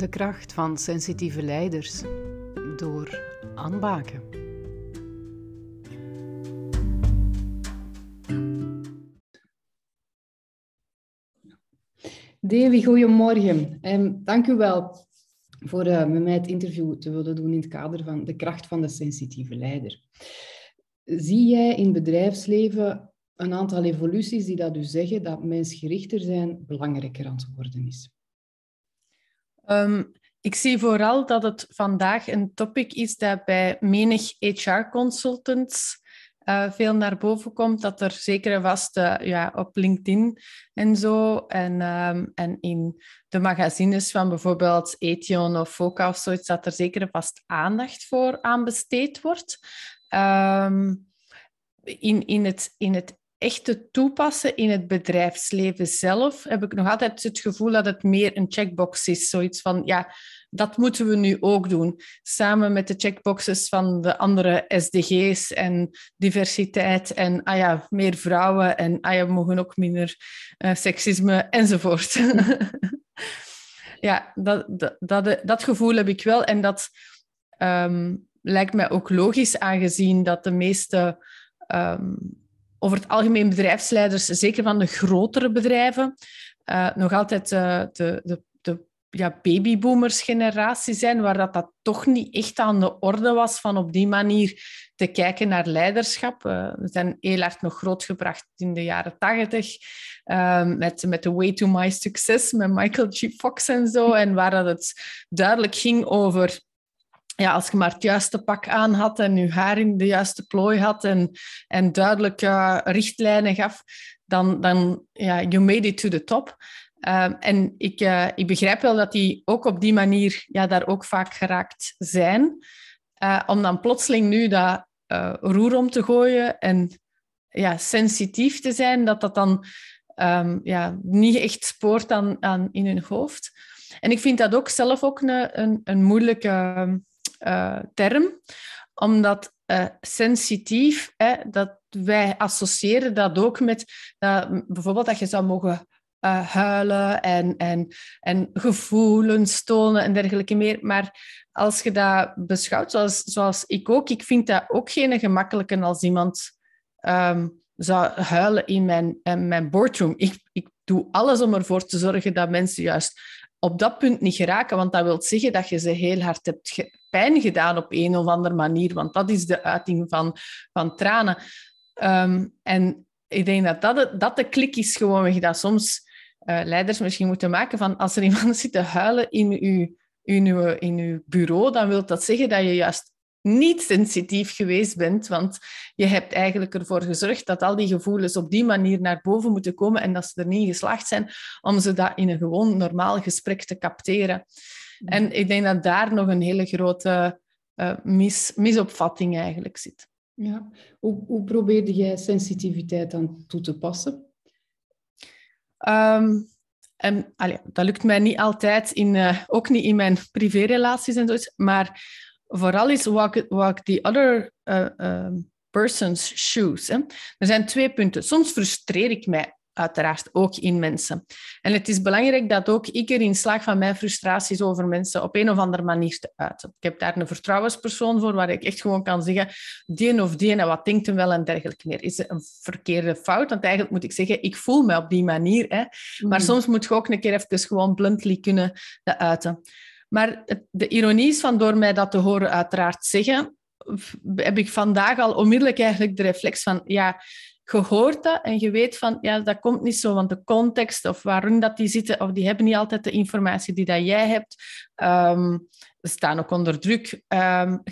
De kracht van sensitieve leiders door Anne Baken. Davy, goedemorgen. Um, dank u wel voor uh, met mij het interview te willen doen in het kader van de kracht van de sensitieve leider. Zie jij in bedrijfsleven een aantal evoluties die dat u zeggen dat mensgerichter zijn belangrijker aan het worden is? Um, ik zie vooral dat het vandaag een topic is dat bij menig HR-consultants uh, veel naar boven komt. Dat er zeker vast ja, op LinkedIn en zo en, um, en in de magazines van bijvoorbeeld Ethion of Foca of zoiets, dat er zeker vast aandacht voor aan besteed wordt. Um, in, in, het, in het echte toepassen in het bedrijfsleven zelf, heb ik nog altijd het gevoel dat het meer een checkbox is. Zoiets van, ja, dat moeten we nu ook doen. Samen met de checkboxes van de andere SDG's en diversiteit en ah ja, meer vrouwen en ah ja, we mogen ook minder uh, seksisme enzovoort. ja, dat, dat, dat, gevoel heb ik wel en dat um, lijkt mij ook logisch aangezien dat de meeste um, over het algemeen bedrijfsleiders, zeker van de grotere bedrijven, uh, nog altijd uh, de, de, de ja, babyboomers-generatie zijn, waar dat, dat toch niet echt aan de orde was van op die manier te kijken naar leiderschap. Uh, we zijn heel hard nog grootgebracht in de jaren tachtig, met, met The Way to My Success, met Michael G. Fox en zo, en waar dat het duidelijk ging over ja, als je maar het juiste pak aan had en je haar in de juiste plooi had en, en duidelijk richtlijnen gaf, dan, dan ja, you made it to the top. Uh, en ik, uh, ik begrijp wel dat die ook op die manier ja, daar ook vaak geraakt zijn. Uh, om dan plotseling nu dat roer om te gooien en ja, sensitief te zijn, dat dat dan um, ja, niet echt spoort aan, aan in hun hoofd. En ik vind dat ook zelf ook een, een, een moeilijke uh, term, omdat uh, sensitief, hè, dat wij associëren dat ook met bijvoorbeeld dat je zou mogen uh, huilen en, en, en gevoelens tonen en dergelijke meer. Maar als je dat beschouwt, zoals, zoals ik ook, ik vind dat ook geen gemakkelijke als iemand um, zou huilen in mijn, in mijn boardroom. Ik, ik doe alles om ervoor te zorgen dat mensen juist op dat punt niet geraken, want dat wil zeggen dat je ze heel hard hebt pijn gedaan op een of andere manier, want dat is de uiting van, van tranen. Um, en ik denk dat dat de, dat de klik is gewoon, dat soms uh, leiders misschien moeten maken van als er iemand zit te huilen in uw, in uw, in uw bureau, dan wil dat zeggen dat je juist niet sensitief geweest bent, want je hebt eigenlijk ervoor gezorgd dat al die gevoelens op die manier naar boven moeten komen en dat ze er niet geslaagd zijn om ze dat in een gewoon normaal gesprek te capteren. En ik denk dat daar nog een hele grote uh, mis, misopvatting eigenlijk zit. Ja. Hoe, hoe probeerde jij sensitiviteit aan toe te passen? Um, en, allee, dat lukt mij niet altijd, in, uh, ook niet in mijn privérelaties en zoiets, maar vooral is walk, walk the other uh, um, person's shoes. Hè. Er zijn twee punten. Soms frustreer ik mij uiteraard ook in mensen. En het is belangrijk dat ook ik erin slaag van mijn frustraties over mensen op een of andere manier te uiten. Ik heb daar een vertrouwenspersoon voor, waar ik echt gewoon kan zeggen, die of die en wat denkt hem wel en dergelijke meer. Is het een verkeerde fout? Want eigenlijk moet ik zeggen, ik voel me op die manier. Hè. Maar mm. soms moet je ook een keer even gewoon bluntly kunnen uiten. Maar de ironie is van door mij dat te horen uiteraard zeggen, heb ik vandaag al onmiddellijk eigenlijk de reflex van, ja, je hoort dat en je weet van, ja, dat komt niet zo, want de context of waarom dat die zitten, of die hebben niet altijd de informatie die dat jij hebt. Ze staan ook onder druk. Um,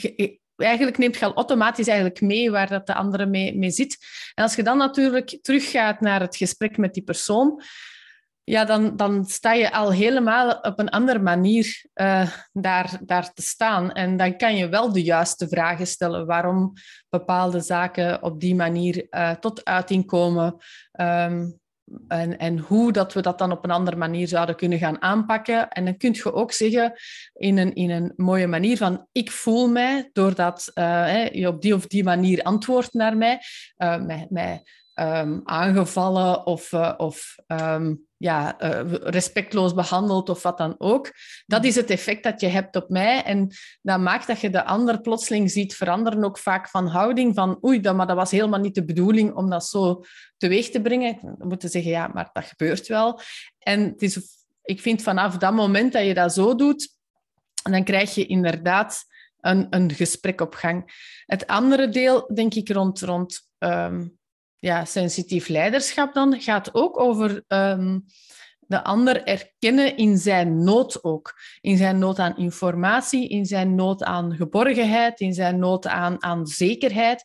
eigenlijk neemt je automatisch eigenlijk mee waar dat de andere mee, mee zit. En als je dan natuurlijk teruggaat naar het gesprek met die persoon, ja, dan, dan sta je al helemaal op een andere manier uh, daar, daar te staan. En dan kan je wel de juiste vragen stellen waarom bepaalde zaken op die manier uh, tot uiting komen. Um, en, en hoe dat we dat dan op een andere manier zouden kunnen gaan aanpakken. En dan kun je ook zeggen in een, in een mooie manier van ik voel mij doordat uh, je op die of die manier antwoordt naar mij, mij, mij ehm, aangevallen of, uh, of ehm, ja, uh, respectloos behandeld of wat dan ook. Dat is het effect dat je hebt op mij. En dat maakt dat je de ander plotseling ziet veranderen, ook vaak van houding. Van oei, dat, maar dat was helemaal niet de bedoeling om dat zo teweeg te brengen. We moeten zeggen, ja, maar dat gebeurt wel. En het is, ik vind vanaf dat moment dat je dat zo doet, dan krijg je inderdaad een, een gesprek op gang. Het andere deel, denk ik, rond, rond um, ja, sensitief leiderschap dan, gaat ook over um, de ander erkennen in zijn nood ook. In zijn nood aan informatie, in zijn nood aan geborgenheid, in zijn nood aan, aan zekerheid.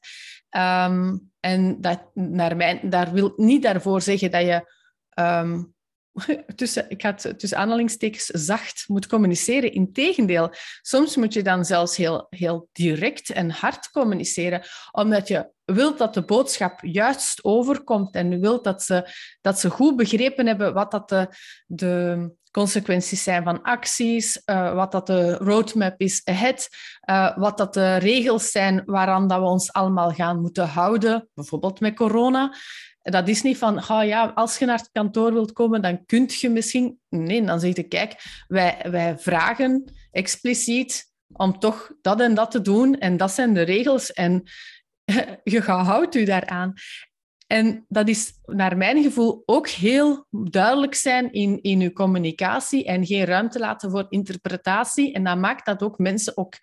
Um, en dat, naar mijn, daar wil niet daarvoor zeggen dat je um, tussen, ik had tussen aanhalingstekens zacht moet communiceren. Integendeel, soms moet je dan zelfs heel, heel direct en hard communiceren, omdat je wilt dat de boodschap juist overkomt en wilt dat ze, dat ze goed begrepen hebben wat dat de, consequenties zijn van acties, uh, wat dat de roadmap is ahead, uh, wat dat de regels zijn waaraan dat we ons allemaal gaan moeten houden, bijvoorbeeld met corona. Dat is niet van, oh ja, als je naar het kantoor wilt komen, dan kunt je misschien... Nee, dan zeg je, kijk, wij, wij vragen expliciet om toch dat en dat te doen. En dat zijn de regels. En je houdt u daaraan. En dat is naar mijn gevoel ook heel duidelijk zijn in, in uw communicatie en geen ruimte laten voor interpretatie. En dat maakt dat ook mensen ook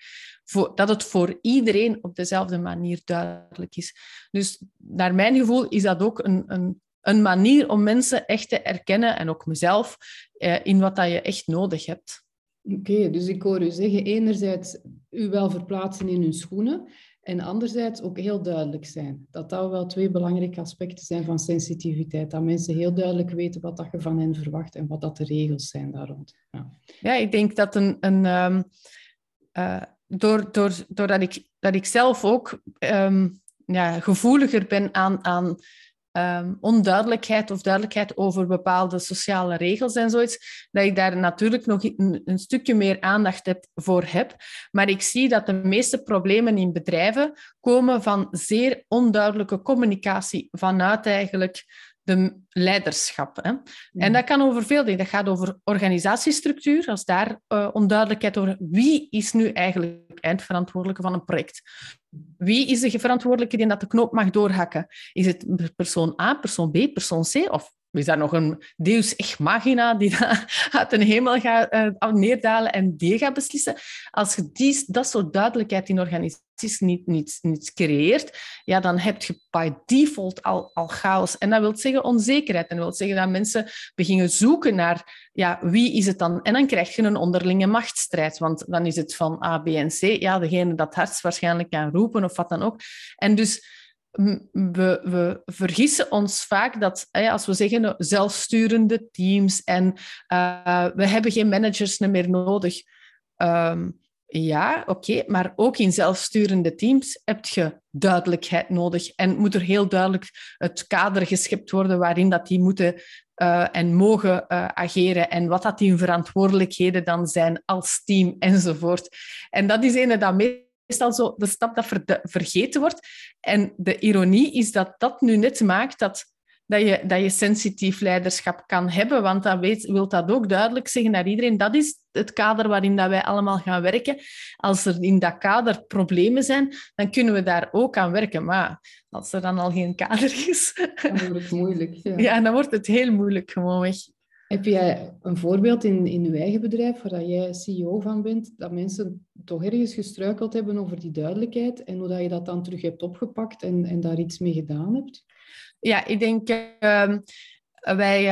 voor, dat het voor iedereen op dezelfde manier duidelijk is. Dus naar mijn gevoel is dat ook een, een, een manier om mensen echt te erkennen, en ook mezelf, eh, in wat dat je echt nodig hebt. Oké, dus ik hoor u zeggen, enerzijds u wel verplaatsen in hun schoenen, en anderzijds ook heel duidelijk zijn. Dat dat wel twee belangrijke aspecten zijn van sensitiviteit. Dat mensen heel duidelijk weten wat dat je van hen verwacht en wat dat de regels zijn daar rond. Ja, ja ik denk dat een, een um, uh, door, door, doordat ik, dat ik zelf ook um, ja, gevoeliger ben aan, aan um, onduidelijkheid of duidelijkheid over bepaalde sociale regels en zoiets, dat ik daar natuurlijk nog een, stukje meer aandacht voor heb. Maar ik zie dat de meeste problemen in bedrijven komen van zeer onduidelijke communicatie vanuit eigenlijk de leiderschap. Hè. En dat kan over veel dingen. Dat gaat over organisatiestructuur, als daar uh, onduidelijkheid over wie is nu eigenlijk eindverantwoordelijke van een project. Wie is de verantwoordelijke die dat de knoop mag doorhakken? Is het persoon A, persoon B, persoon C of is daar nog een deus ex machina die uit de hemel gaat uh, neerdalen en die gaat beslissen? Als je die, dat soort duidelijkheid in organisaties niet, niet, niet creëert, ja, dan heb je by default al, al chaos. En dat wil zeggen onzekerheid. En dat wil zeggen dat mensen beginnen zoeken naar ja, wie is het dan? En dan krijg je een onderlinge machtsstrijd. Want dan is het van A, B en C. Ja, degene dat hardst waarschijnlijk kan roepen of wat dan ook. En dus we, we, vergissen ons vaak dat als we zeggen zelfsturende teams en uh, we hebben geen managers meer nodig. Um, ja, oké, maar ook in zelfsturende teams heb je duidelijkheid nodig en moet er heel duidelijk het kader geschept worden waarin dat die moeten uh, en mogen ageren en wat dat die verantwoordelijkheden dan zijn als team enzovoort. En dat is een dat meestal zo de stap dat vergeten wordt. En de ironie is dat dat nu net maakt dat, dat, je, dat je sensitief leiderschap kan hebben. Want dat weet, wil dat ook duidelijk zeggen naar iedereen. Dat is het kader waarin dat wij allemaal gaan werken. Als er in dat kader problemen zijn, dan kunnen we daar ook aan werken. Maar als er dan al geen kader is... Dan wordt het moeilijk. Ja, ja dan wordt het heel moeilijk gewoonweg. Heb jij een voorbeeld in, in je eigen bedrijf waar jij CEO van bent, dat mensen toch ergens gestruikeld hebben over die duidelijkheid en hoe dat je dat dan terug hebt opgepakt en, en daar iets mee gedaan hebt? Ja, ik denk, uh, wij,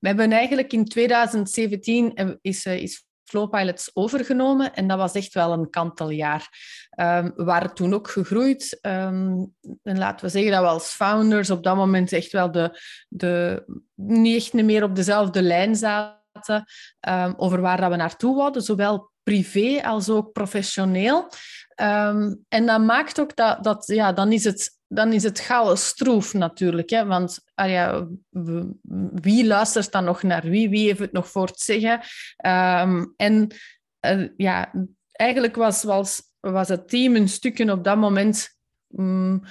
we hebben eigenlijk in 2017 eh, is, uh, is Flowpilots overgenomen en dat was echt wel een kanteljaar. Um, we waren toen ook gegroeid. Um, en laten we zeggen dat we als founders op dat moment echt wel de, de, niet echt meer op dezelfde lijn zaten um, over waar dat we naartoe wilden, zowel privé als ook professioneel. En dat maakt ook dat, dat ja, dan is het, dan is het chaos stroef natuurlijk. Hè? Want ah ja, wie luistert dan nog naar wie? Wie heeft het nog voor te zeggen? En uh, ja, eigenlijk was, was, was het team een stukje op dat moment... Um,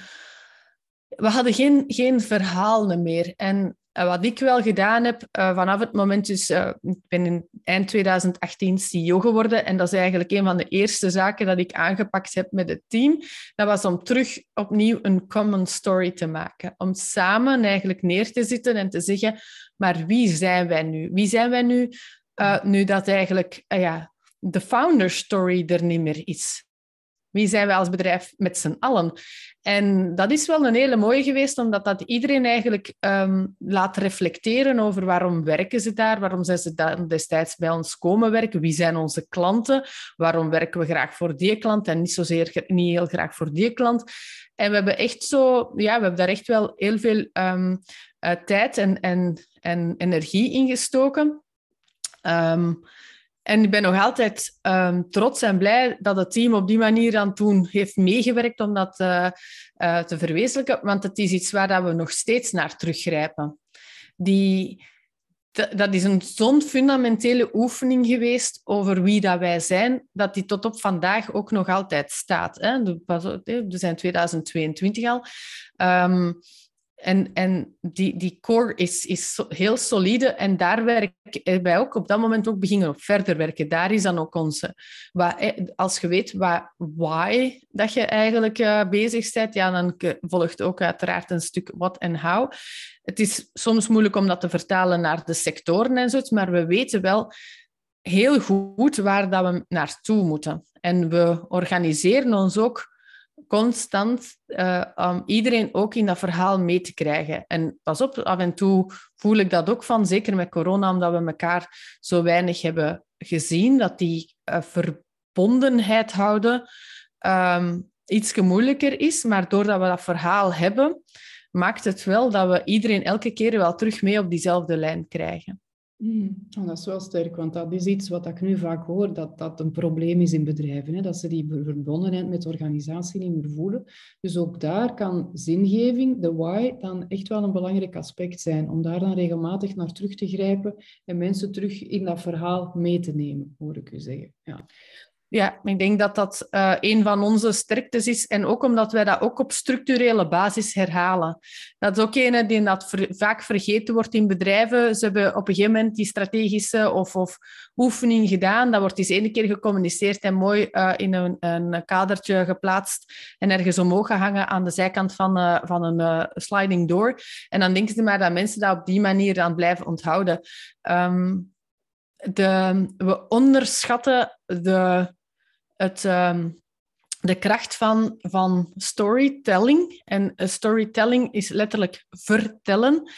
we hadden geen, geen verhalen meer. En uh, wat ik wel gedaan heb, uh, vanaf het moment dus, uh, ik ben in eind 2018 CEO geworden en dat is eigenlijk een van de eerste zaken dat ik aangepakt heb met het team. Dat was om terug opnieuw een common story te maken. Om samen eigenlijk neer te zitten en te zeggen, maar wie zijn wij nu? Wie zijn wij nu, nu dat eigenlijk ja, de founder story er niet meer is? Wie zijn wij als bedrijf met z'n allen? En dat is wel een hele mooie geweest, omdat dat iedereen eigenlijk um, laat reflecteren over waarom werken ze daar, waarom zijn ze dan destijds bij ons komen werken, wie zijn onze klanten, waarom werken we graag voor die klant en niet zozeer niet heel graag voor die klant. En we hebben echt zo, ja, we hebben daar echt wel heel veel um, uh, tijd en, en, en energie in gestoken. Um, en ik ben nog altijd um, trots en blij dat het team op die manier aan toen heeft meegewerkt om dat uh, uh, te verwezenlijken, want het is iets waar dat we nog steeds naar teruggrijpen. Die, dat is een zo'n fundamentele oefening geweest over wie dat wij zijn, dat die tot op vandaag ook nog altijd staat. Hè? We zijn 2022 al. Um, en, en die, die core is, is heel solide en daar werken wij ook op dat moment ook beginnen op verder werken. Daar is dan ook onze... Wat, als je weet wat, why dat je eigenlijk uh, bezig bent, ja, dan volgt ook uiteraard een stuk what en how. Het is soms moeilijk om dat te vertalen naar de sectoren en zo, maar we weten wel heel goed waar dat we naartoe moeten. En we organiseren ons ook constant uh, iedereen ook in dat verhaal mee te krijgen. En pas op, af en toe voel ik dat ook van, zeker met corona, omdat we elkaar zo weinig hebben gezien, dat die uh, verbondenheid houden um, iets moeilijker is. Maar doordat we dat verhaal hebben, maakt het wel dat we iedereen elke keer wel terug mee op diezelfde lijn krijgen. Mm, oh, dat is wel sterk, want dat is iets wat ik nu vaak hoor, dat dat een probleem is in bedrijven. Hè? Dat ze die verbondenheid met de organisatie niet meer voelen. Dus ook daar kan zingeving, de why, dan echt wel een belangrijk aspect zijn. Om daar dan regelmatig naar terug te grijpen en mensen terug in dat verhaal mee te nemen, hoor ik u zeggen. Ja. Ja, ik denk dat dat uh, een van onze sterktes is. En ook omdat wij dat ook op structurele basis herhalen. Dat is ook een die dat vaak vergeten wordt in bedrijven. Ze hebben op een gegeven moment die strategische of, of oefening gedaan. Dat wordt eens één keer gecommuniceerd en mooi uh, in een, een, kadertje geplaatst en ergens omhoog gehangen aan de zijkant van, uh, van een sliding door. En dan denken ze maar dat mensen dat op die manier aan blijven onthouden. Um, de, we onderschatten de het, ehm, de kracht van, van storytelling. En storytelling is letterlijk vertellen,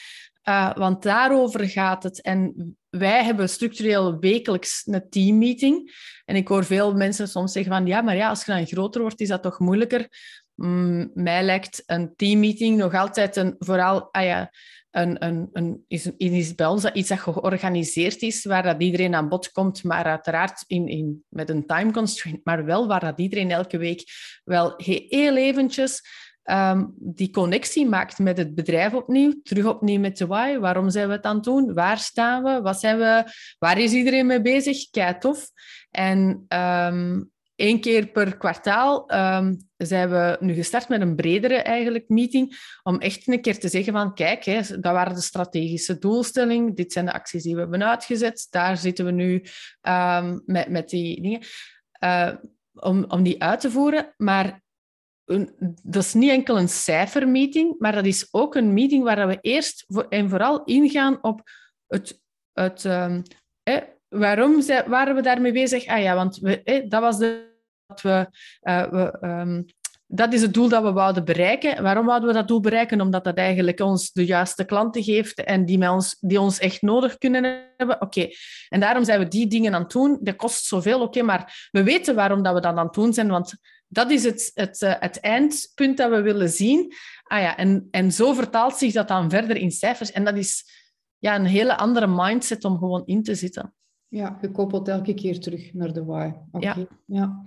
uh, want daarover gaat het. En wij hebben structureel wekelijks een teammeeting. En ik hoor veel mensen soms zeggen van ja, maar ja, als je dan groter wordt, is dat toch moeilijker. Mm, mij lijkt een teammeeting nog altijd een, vooral, ah ja, een, een, een, is, is bij ons iets dat georganiseerd is, waar dat iedereen aan bod komt, maar uiteraard in, in, met een time constraint, maar wel waar dat iedereen elke week wel heel eventjes um, die connectie maakt met het bedrijf opnieuw, terug opnieuw met de why. Waarom zijn we het aan het doen? Waar staan we? Wat zijn we? Waar is iedereen mee bezig? Kijk tof. En um, één keer per kwartaal um, zijn we nu gestart met een bredere eigenlijk meeting om echt een keer te zeggen van kijk, hè, dat waren de strategische doelstellingen, dit zijn de acties die we hebben uitgezet, daar zitten we nu um, met, met die dingen, uh, om, om die uit te voeren. Maar een, dat is niet enkel een cijfermeeting, maar dat is ook een meeting waar we eerst en vooral ingaan op het, het um, waarom waren we daarmee bezig? Ah ja, want we, dat was de dat we, uh, we um, dat is het doel dat we wouden bereiken. Waarom wouden we dat doel bereiken? Omdat dat eigenlijk ons de juiste klanten geeft en die, ons, die ons echt nodig kunnen hebben. Oké, en daarom zijn we die dingen aan het doen. Dat kost zoveel, oké, maar we weten waarom dat we dat aan het doen zijn, want dat is het, het, uh, het eindpunt dat we willen zien. Ah ja, en, en zo vertaalt zich dat dan verder in cijfers. En dat is ja, een hele andere mindset om gewoon in te zitten. Ja, gekoppeld elke keer terug naar de why. Okay. Ja.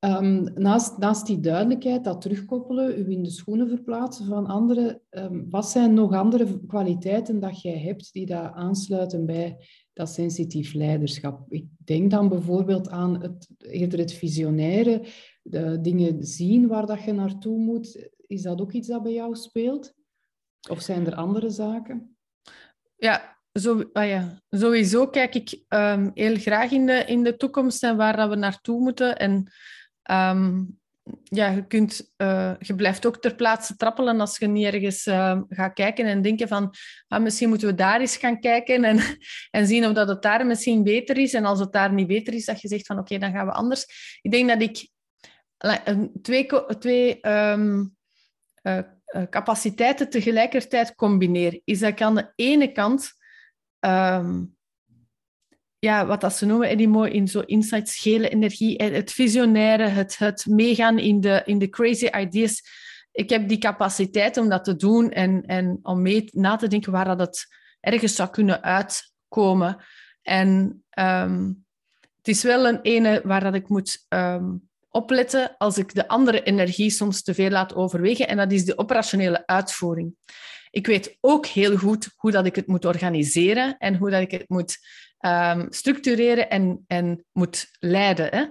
ja. Um, naast, naast die duidelijkheid, dat terugkoppelen, u in de schoenen verplaatsen van anderen, um, wat zijn nog andere kwaliteiten dat jij hebt die daar aansluiten bij dat sensitief leiderschap? Ik denk dan bijvoorbeeld aan het, eerder het visionaire, de dingen zien waar dat je naartoe moet. is dat ook iets dat bij jou speelt? Of zijn er andere zaken? Ja, zo, ah ja. sowieso kijk ik um, heel graag in de, in de toekomst en waar dat we naartoe moeten. En um, ja, je, kunt, uh, je blijft ook ter plaatse trappelen als je niet ergens uh, gaat kijken en denken van ah, misschien moeten we daar eens gaan kijken en, en zien of dat het daar misschien beter is. En als het daar niet beter is, dat je zegt van oké, dan gaan we anders. Ik denk dat ik twee, twee um, uh, capaciteiten tegelijkertijd combineer. Is dat ik aan de ene kant um, ja, wat dat ze noemen, Eddie mooi in zo insights, gele energie, het visionaire, het, het meegaan in de, in de crazy ideas. Ik heb die capaciteit om dat te doen en, en om mee na te denken waar dat het ergens zou kunnen uitkomen. En um, het is wel een ene waar dat ik moet um, opletten als ik de andere energie soms te veel laat overwegen. En dat is de operationele uitvoering. Ik weet ook heel goed hoe dat ik het moet organiseren en hoe dat ik het moet um, structureren en, en moet leiden. Hè?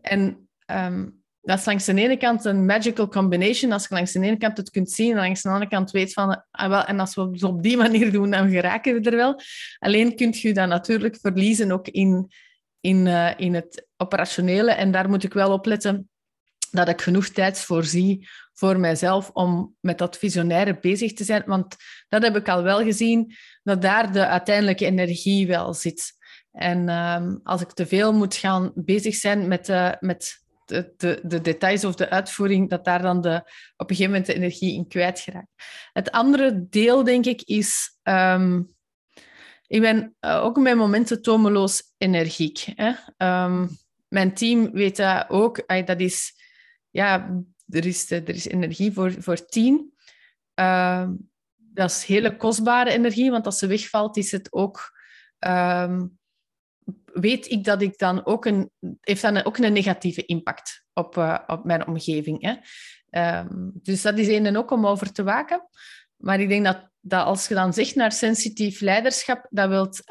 En um, dat is langs de ene kant een magical combination. Als je langs de ene kant het kunt zien en langs de andere kant weet van... Ah, wel, en als we het op die manier doen, dan geraken we er wel. Alleen kun je dat natuurlijk verliezen ook in, in, uh, in het operationele. En daar moet ik wel op letten dat ik genoeg tijd voorzie voor mijzelf om met dat visionaire bezig te zijn. Want dat heb ik al wel gezien, dat daar de uiteindelijke energie wel zit. En um, als ik te veel moet gaan bezig zijn met, uh, met de, de, de, details of de uitvoering, dat daar dan de, op een gegeven moment de energie in kwijtgeraakt. Het andere deel, denk ik, is... Um, ik ben uh, ook in mijn momenten tomeloos energiek. Hè? Um, mijn team weet dat ook. dat is... Ja, er is, er is energie voor, voor tien. Uh, dat is hele kostbare energie, want als ze wegvalt, is het ook... Um, weet ik dat ik dan ook een... Heeft dan ook een negatieve impact op, uh, op mijn omgeving. Hè? Um, dus dat is één en ook om over te waken. Maar ik denk dat, dat als je dan zegt naar sensitief leiderschap, dat wilt,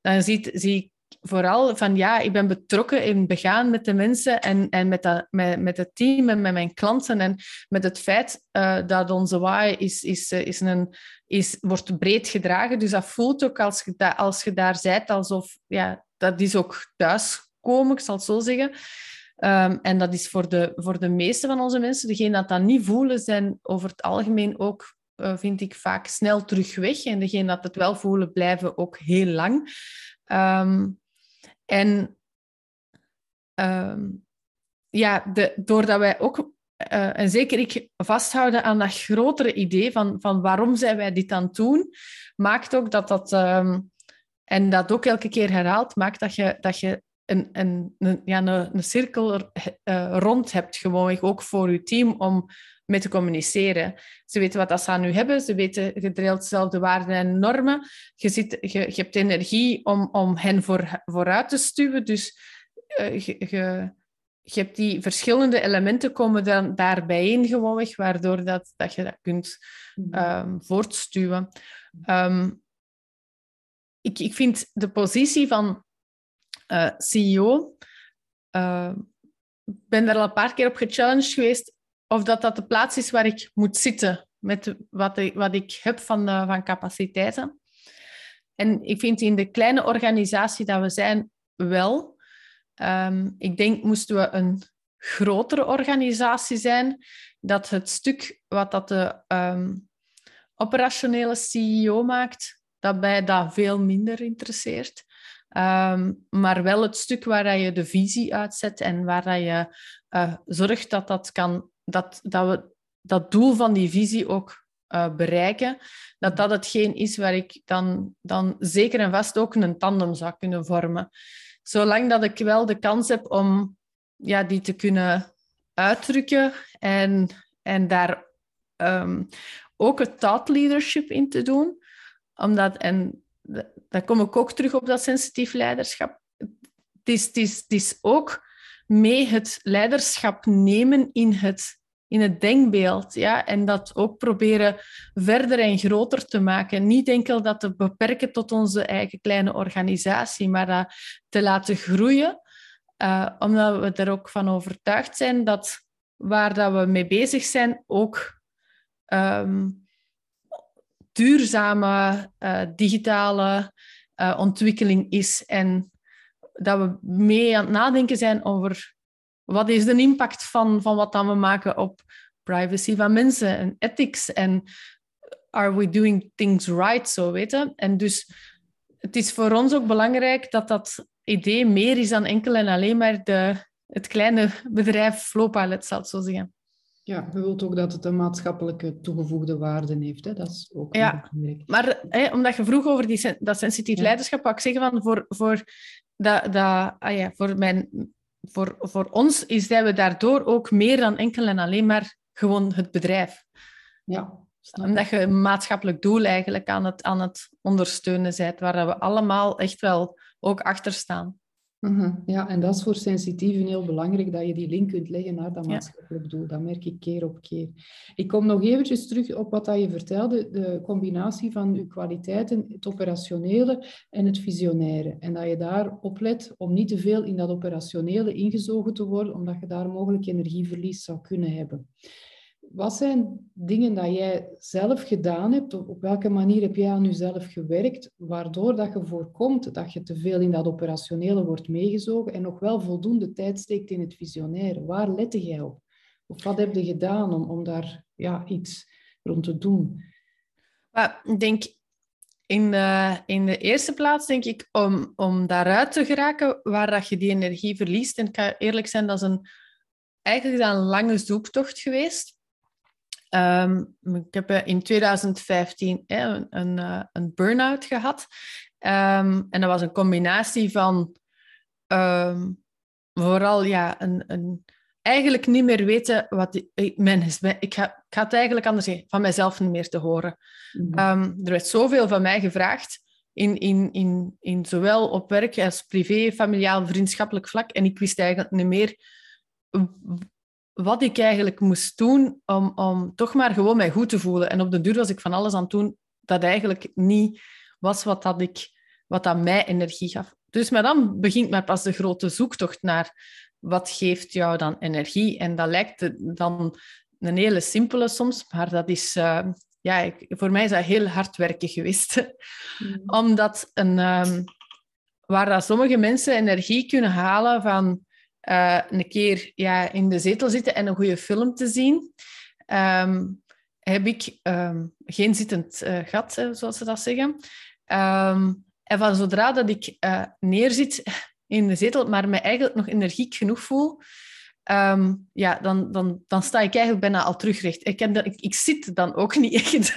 dan ziet, zie ik vooral van ja, ik ben betrokken in begaan met de mensen en, en met, dat, met, met het team en met mijn klanten en met het feit uh, dat onze why is, is, eh, is een, is, wordt breed gedragen. Dus dat voelt ook als je, da, als je daar zijt alsof, ja, dat is ook thuiskomen, ik zal het zo zeggen. Um, en dat is voor de, voor de meeste van onze mensen, degenen dat dat niet voelen, zijn over het algemeen ook, uh, vind ik, vaak snel terug weg. En degenen dat het wel voelen, blijven ook heel lang. Um, en um, ja, de, doordat wij ook, uh, en zeker ik, vasthouden aan dat grotere idee van, van waarom zijn wij dit aan het doen, maakt ook dat dat, um, en dat ook elke keer herhaalt, maakt dat je, dat je een, een, ja, een, een cirkel uh, rond hebt, gewoon ook voor je team, om mee te communiceren. Ze weten wat dat ze aan u hebben, ze weten gedreeld dezelfde waarden en normen. Je, zit, je, je hebt energie om, om hen voor, vooruit te stuwen, dus uh, je, je, je, hebt die verschillende elementen komen dan daarbij in gewoonweg, waardoor dat, dat je dat kunt um, voortstuwen. Um, ik, ik vind de positie van uh, eh, CEO... Uh, ben daar al een paar keer op gechallenged geweest of dat dat de plaats is waar ik moet zitten met wat ik, wat ik heb van, uh, van capaciteiten. En ik vind in de kleine organisatie dat we zijn wel. Um, ik denk, moesten we een grotere organisatie zijn, dat het stuk wat dat de um, operationele CEO maakt, dat mij dat veel minder interesseert. Um, maar wel het stuk waar je de visie uitzet en waar je uh, zorgt dat dat kan dat, dat we dat doel van die visie ook uh, bereiken, dat dat hetgeen is waar ik dan, dan zeker en vast ook een tandem zou kunnen vormen. Zolang dat ik wel de kans heb om ja, die te kunnen uitdrukken en, en daar um, ook het thought leadership in te doen. Omdat, en daar kom ik ook terug op dat sensitief leiderschap. Het is, het is, het is ook mee het leiderschap nemen in het, in het denkbeeld. Ja? En dat ook proberen verder en groter te maken. Niet enkel dat te beperken tot onze eigen kleine organisatie, maar dat te laten groeien. Uh, omdat we er ook van overtuigd zijn dat waar dat we mee bezig zijn ook ehm, duurzame uh, digitale uh, ontwikkeling is en dat we mee aan het nadenken zijn over wat is de impact van, van wat dan we maken op privacy van mensen en ethics en are we doing things right, zo weten. En dus het is voor ons ook belangrijk dat dat idee meer is dan enkel en alleen maar de, het kleine bedrijf Flowpilot, zal het zo zeggen. Ja, je wilt ook dat het een maatschappelijke toegevoegde waarde heeft. Hè? Dat is ook ja, belangrijk. Maar hè, omdat je vroeg over die, dat sensitief leiderschap, wou ik zeggen van voor, voor, dat, dat, ah ja, voor, mijn, voor, voor ons is dat we daardoor ook meer dan enkel en alleen maar gewoon het bedrijf. Ja, omdat je een maatschappelijk doel eigenlijk aan het, aan het ondersteunen bent, waar we allemaal echt wel ook achter staan. Mhm. Ja, en dat is voor sensitieven heel belangrijk, dat je die link kunt leggen naar dat maatschappelijk doel. Dat merk ik keer op keer. Ik kom nog eventjes terug op wat je vertelde, de combinatie van je kwaliteiten, het operationele en het visionaire. En dat je daar oplet om niet te veel in dat operationele ingezogen te worden, omdat je daar mogelijk energieverlies zou kunnen hebben. Wat zijn dingen dat jij zelf gedaan hebt? Op welke manier heb jij aan jezelf gewerkt, waardoor dat je voorkomt dat je te veel in dat operationele wordt meegezogen en nog wel voldoende tijd steekt in het visionaire? Waar lette jij op? Of wat heb je gedaan om, om daar ja, iets rond te doen? Ik denk in de, in de eerste plaats denk ik om, om daaruit te geraken waar dat je die energie verliest. En ik ga eerlijk zijn, dat is een, eigenlijk een lange zoektocht geweest. Um, ik heb eh, in 2015 een, een, eh, een burn-out gehad. Um, en dat was een combinatie van um, vooral ja, een, een, eigenlijk niet meer weten wat ik, mijn, ik, ga, ik ga het eigenlijk anders zeggen, van mijzelf niet meer te horen. Mm er werd zoveel van mij gevraagd, in, in, in, in zowel op werk als privé, familiaal, vriendschappelijk vlak. En ik wist eigenlijk niet meer wat ik eigenlijk moest doen om, om toch maar gewoon mij goed te voelen. En op de duur was ik van alles aan het doen dat eigenlijk niet was wat, dat ik, wat dat mij energie gaf. Dus maar dan begint maar pas de grote zoektocht naar wat geeft jou dan energie. En dat lijkt dan een hele simpele soms, maar dat is... Uh, ja, ik, voor mij is dat heel hard werken geweest. Mm. Omdat een, um, waar dat sommige mensen energie kunnen halen van uh, een keer ja, in de zetel zitten en een goede film te zien, um, heb ik um, geen zittend uh, gat, zoals ze dat zeggen. Um, en van zodra dat ik uh, neerzit in de zetel, maar me eigenlijk nog energiek genoeg voel, ja, dan, dan, dan sta ik eigenlijk bijna al terugrecht. Ik, ik, ik zit dan ook niet echt.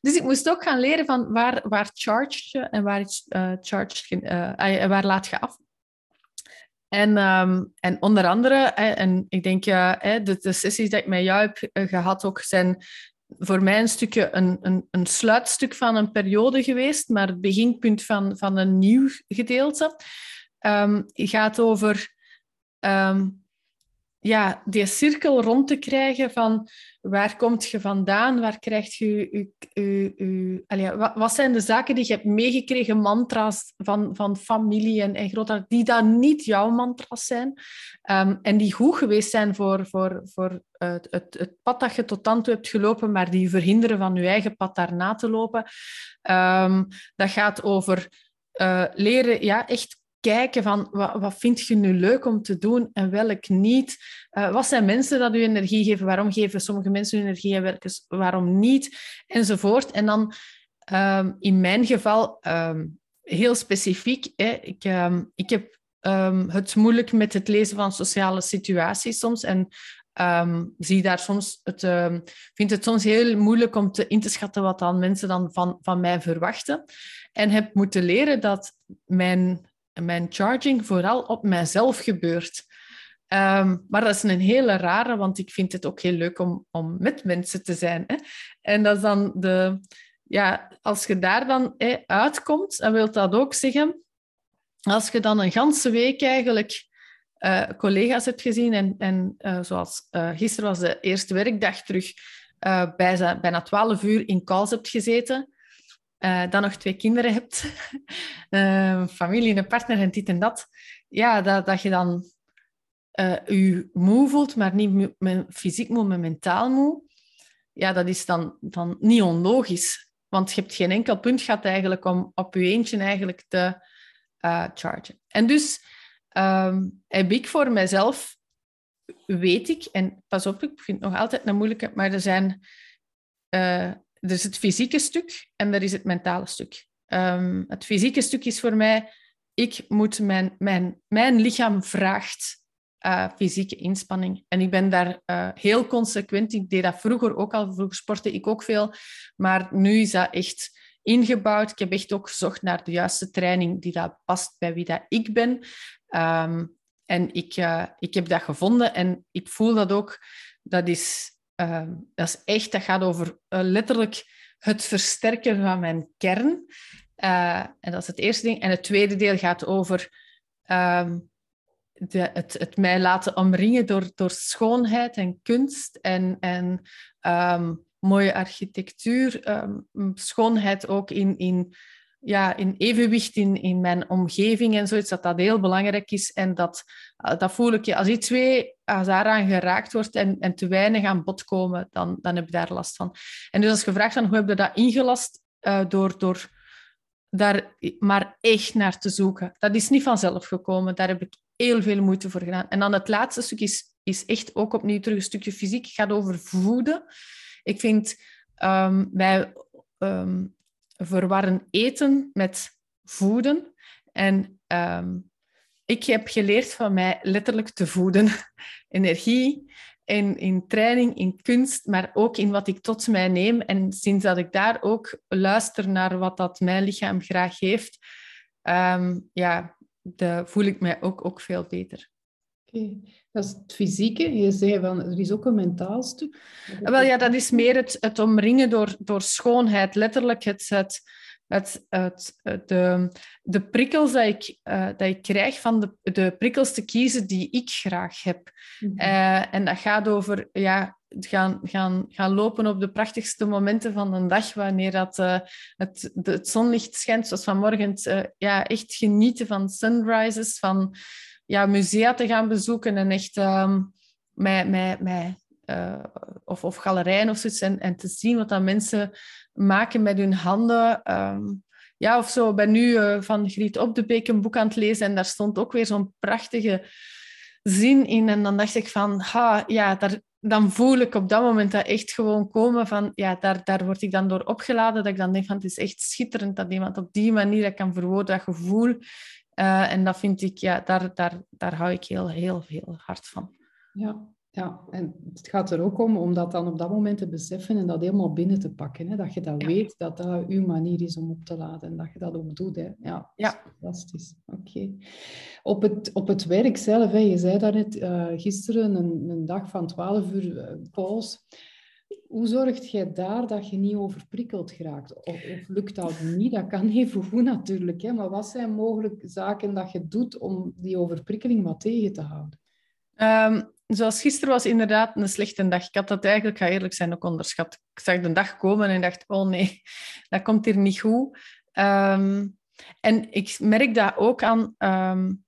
dus ik moest ook gaan leren van waar, waar charge je en waar, uh, charge, uh, waar laat je af. En, um, en onder andere, en ik denk, uh, de, de sessies die ik met jou heb uh, gehad ook zijn voor mij een stukje een, een, een sluitstuk van een periode geweest, maar het beginpunt van, van een nieuw gedeelte. Um, gaat over um, ja, die cirkel rond te krijgen van waar komt je vandaan, waar krijg je je, wat, wat, zijn de zaken die je hebt meegekregen, mantra's van, van familie en, en grootouders, die dan niet jouw mantra's zijn um, en die goed geweest zijn voor, voor, voor het, het, het, pad dat je tot dan toe hebt gelopen, maar die verhinderen van je eigen pad daarna te lopen. Um, dat gaat over uh, leren ja, echt kijken van wat, wat vind je nu leuk om te doen en welk niet. Uh, wat zijn mensen dat u energie geven? Waarom geven sommige mensen energie en welke waarom niet? Enzovoort. En dan um, in mijn geval um, heel specifiek. Hè, ik, um, ik heb het moeilijk met het lezen van sociale situaties soms. En Um, zie daar soms het, um, vind het soms heel moeilijk om te, in te schatten wat dan mensen dan van, van mij verwachten. En heb moeten leren dat mijn mijn charging vooral op mijzelf gebeurt. Ehm, maar dat is een hele rare, want ik vind het ook heel leuk om, om met mensen te zijn. Hè? En dat dan de... Ja, als je daar dan uitkomt, dan wil dat ook zeggen... Als je dan een ganse week eigenlijk uh, collega's hebt gezien en, en uh, zoals uh, gisteren was de eerste werkdag terug bij, bijna twaalf uur in calls hebt gezeten, uh, dan nog twee kinderen hebt, uh, familie, een partner en dit en dat, ja, dat, dat je dan uh, u moe voelt, maar niet fysiek moe, maar mentaal moe, ja, dat is dan, dan niet onlogisch. Want je hebt geen enkel punt gehad eigenlijk om op je eentje eigenlijk te chargen. En dus um, heb ik voor mezelf, weet ik, en pas op, ik vind het nog altijd een moeilijke, maar er zijn... er is het fysieke stuk en er is het mentale stuk. Um, het fysieke stuk is voor mij, ik moet mijn, mijn, mijn lichaam vraagt uh, fysieke inspanning. En ik ben daar uh, heel consequent. Ik deed dat vroeger ook al, vroeger sportte ik ook veel. Maar nu is dat echt ingebouwd. Ik heb echt ook gezocht naar de juiste training die dat past bij wie dat ik ben. Um, en ik, uh, ik heb dat gevonden en ik voel dat ook. Dat is, uh, dat is echt, dat gaat over uh, letterlijk het versterken van mijn kern. en dat is het eerste ding. En het tweede deel gaat over um, de, het, het mij laten omringen door, door schoonheid en kunst en, en um, mooie architectuur. Schoonheid ook in, in, ja, in evenwicht in, in mijn omgeving en zoiets, dat dat heel belangrijk is. En dat, uh, dat voel ik, als die twee, als daaraan geraakt wordt en, en te weinig aan bod komen, dan, dan heb ik daar last van. En dus als je vraagt van hoe heb je dat ingelast, uh, door... door daar maar echt naar te zoeken. Dat is niet vanzelf gekomen. Daar heb ik heel veel moeite voor gedaan. En dan het laatste stuk is, is echt ook opnieuw terug een stukje fysiek. Het gaat over voeden. Ik vind, um, wij um, verwarren eten met voeden. En um, ik heb geleerd van mij letterlijk te voeden. Energie, in, in training, in kunst, maar ook in wat ik tot mij neem. En sinds dat ik daar ook luister naar wat dat mijn lichaam graag heeft, um, ja, de, voel ik mij ook, ook veel beter. Dat is het fysieke. Je zei van, er is ook een mentaal stuk. Wel ja, dat is meer het, het omringen door, door schoonheid. Letterlijk het, het, het, het, de, de prikkels dat ik, uh, dat ik krijg van de, de prikkels te kiezen die ik graag heb. Mm -hmm. uh, en dat gaat over ja, gaan, gaan, gaan lopen op de prachtigste momenten van de dag, wanneer dat, uh, het, de, het zonlicht schijnt, zoals vanmorgen. ja, echt genieten van sunrises, van ja, musea te gaan bezoeken en echt um, met, met, of, of galerijen of zoiets en, en te zien wat dat mensen maken met hun handen. Um, ja, of zo. Ik ben nu uh, van Griet Op de Beek een boek aan het lezen en daar stond ook weer zo'n prachtige zin in. En dan dacht ik van, ha, ja, daar, dan voel ik op dat moment dat echt gewoon komen van, ja, daar, daar word ik dan door opgeladen. Dat ik dan denk van, het is echt schitterend dat iemand op die manier dat kan verwoorden, dat gevoel. Uh, en dat vind ik, ja, daar, daar, daar hou ik heel, heel, heel hard van. Ja, ja, en het gaat er ook om om dat dan op dat moment te beseffen en dat helemaal binnen te pakken. Hè? Dat je dat weet, dat dat uw manier is om op te laden en dat je dat ook doet. Hè? Ja, ja. fantastisch. Oké. Op, het, op het werk zelf, hè, je zei daarnet uh, gisteren een, een dag van 12 uur uh, pauze. Hoe zorgt jij daar dat je niet overprikkeld geraakt? Of, lukt dat niet? Dat kan even goed natuurlijk. Hè? Maar wat zijn mogelijk zaken dat je doet om die overprikkeling wat tegen te houden? Um, zoals gisteren was inderdaad een slechte dag. Ik had dat eigenlijk, ga eerlijk zijn, ook onderschat. Ik zag de dag komen en dacht, oh nee, dat komt hier niet goed. Um, en ik merk dat ook aan um,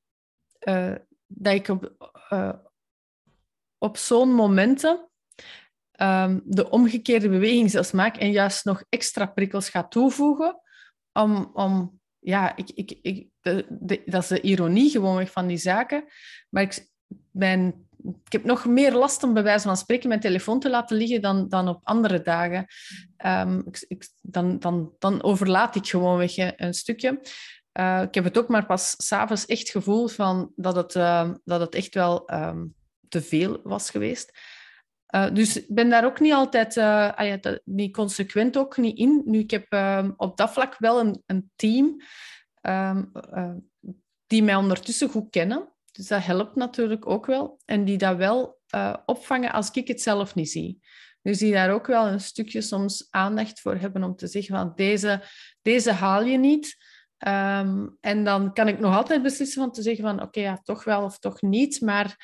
uh, dat ik op, uh, op zo'n momenten um, de omgekeerde beweging zelfs maak en juist nog extra prikkels ga toevoegen om, om ja, ik, ik, ik, dat is de ironie gewoon van die zaken. Maar ik, mijn ik heb nog meer last om bij wijze van spreken mijn telefoon te laten liggen dan, dan op andere dagen. Um, ik, dan, dan, dan overlaat ik gewoon weg een stukje. Uh, ik heb het ook maar pas s'avonds echt gevoeld van dat, het, uh, dat het echt wel te veel was geweest. Uh, dus ik ben daar ook niet altijd ah ja, niet consequent ook niet in. Nu, ik heb ehm, op dat vlak wel een, een team die mij ondertussen goed kennen. Dus dat helpt natuurlijk ook wel. En die dat wel opvangen als ik het zelf niet zie. Dus die daar ook wel een stukje soms aandacht voor hebben om te zeggen van deze, deze haal je niet. Um, en dan kan ik nog altijd beslissen van te zeggen van oké, ja, toch wel of toch niet. Maar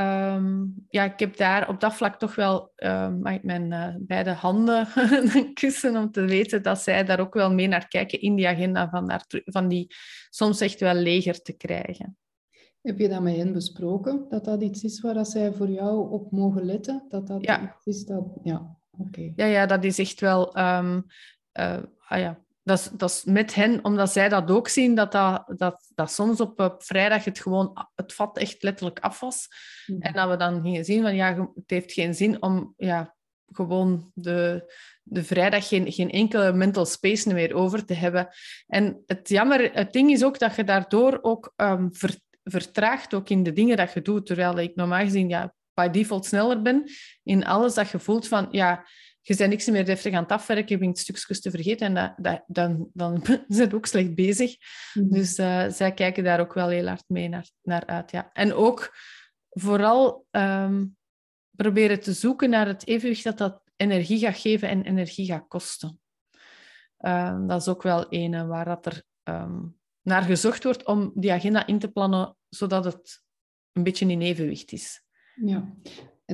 um, ja, ik heb daar op dat vlak toch wel uh, mag ik mijn uh, beide handen kussen om te weten dat zij daar ook wel mee naar kijken in die agenda van, daar, van die soms echt wel leger te krijgen. Heb je dat met hen besproken? Dat dat iets is waar dat zij voor jou op mogen letten? Dat dat Ja. iets is dat... Ja, oké. Ja, ja, dat is echt wel... ehm, eh, ah ja. Dat, is, dat is met hen, omdat zij dat ook zien, dat, dat, dat, dat soms op vrijdag het gewoon het vat echt letterlijk af was. Mhm. En dat we dan gingen zien van ja, het heeft geen zin om ja, gewoon de, de vrijdag geen, geen enkele mental space meer over te hebben. En het jammer, het ding is ook dat je daardoor ook ehm, ver- vertraagt ook in de dingen dat je doet. Terwijl ik normaal gezien ja, by default sneller ben in alles dat je voelt van ja, je bent niks meer deftig aan het afwerken, je bent stukjes te vergeten en dat, dat, dan, dan ben je ook slecht bezig. Mhm. Dus eh, zij kijken daar ook wel heel hard mee naar, naar uit. Ja. En ook vooral ehm, proberen te zoeken naar het evenwicht dat dat energie gaat geven en energie gaat kosten. Ehm, dat is ook wel een waar dat er ehm, naar gezocht wordt om die agenda in te plannen, zodat het een beetje in evenwicht is. Ja,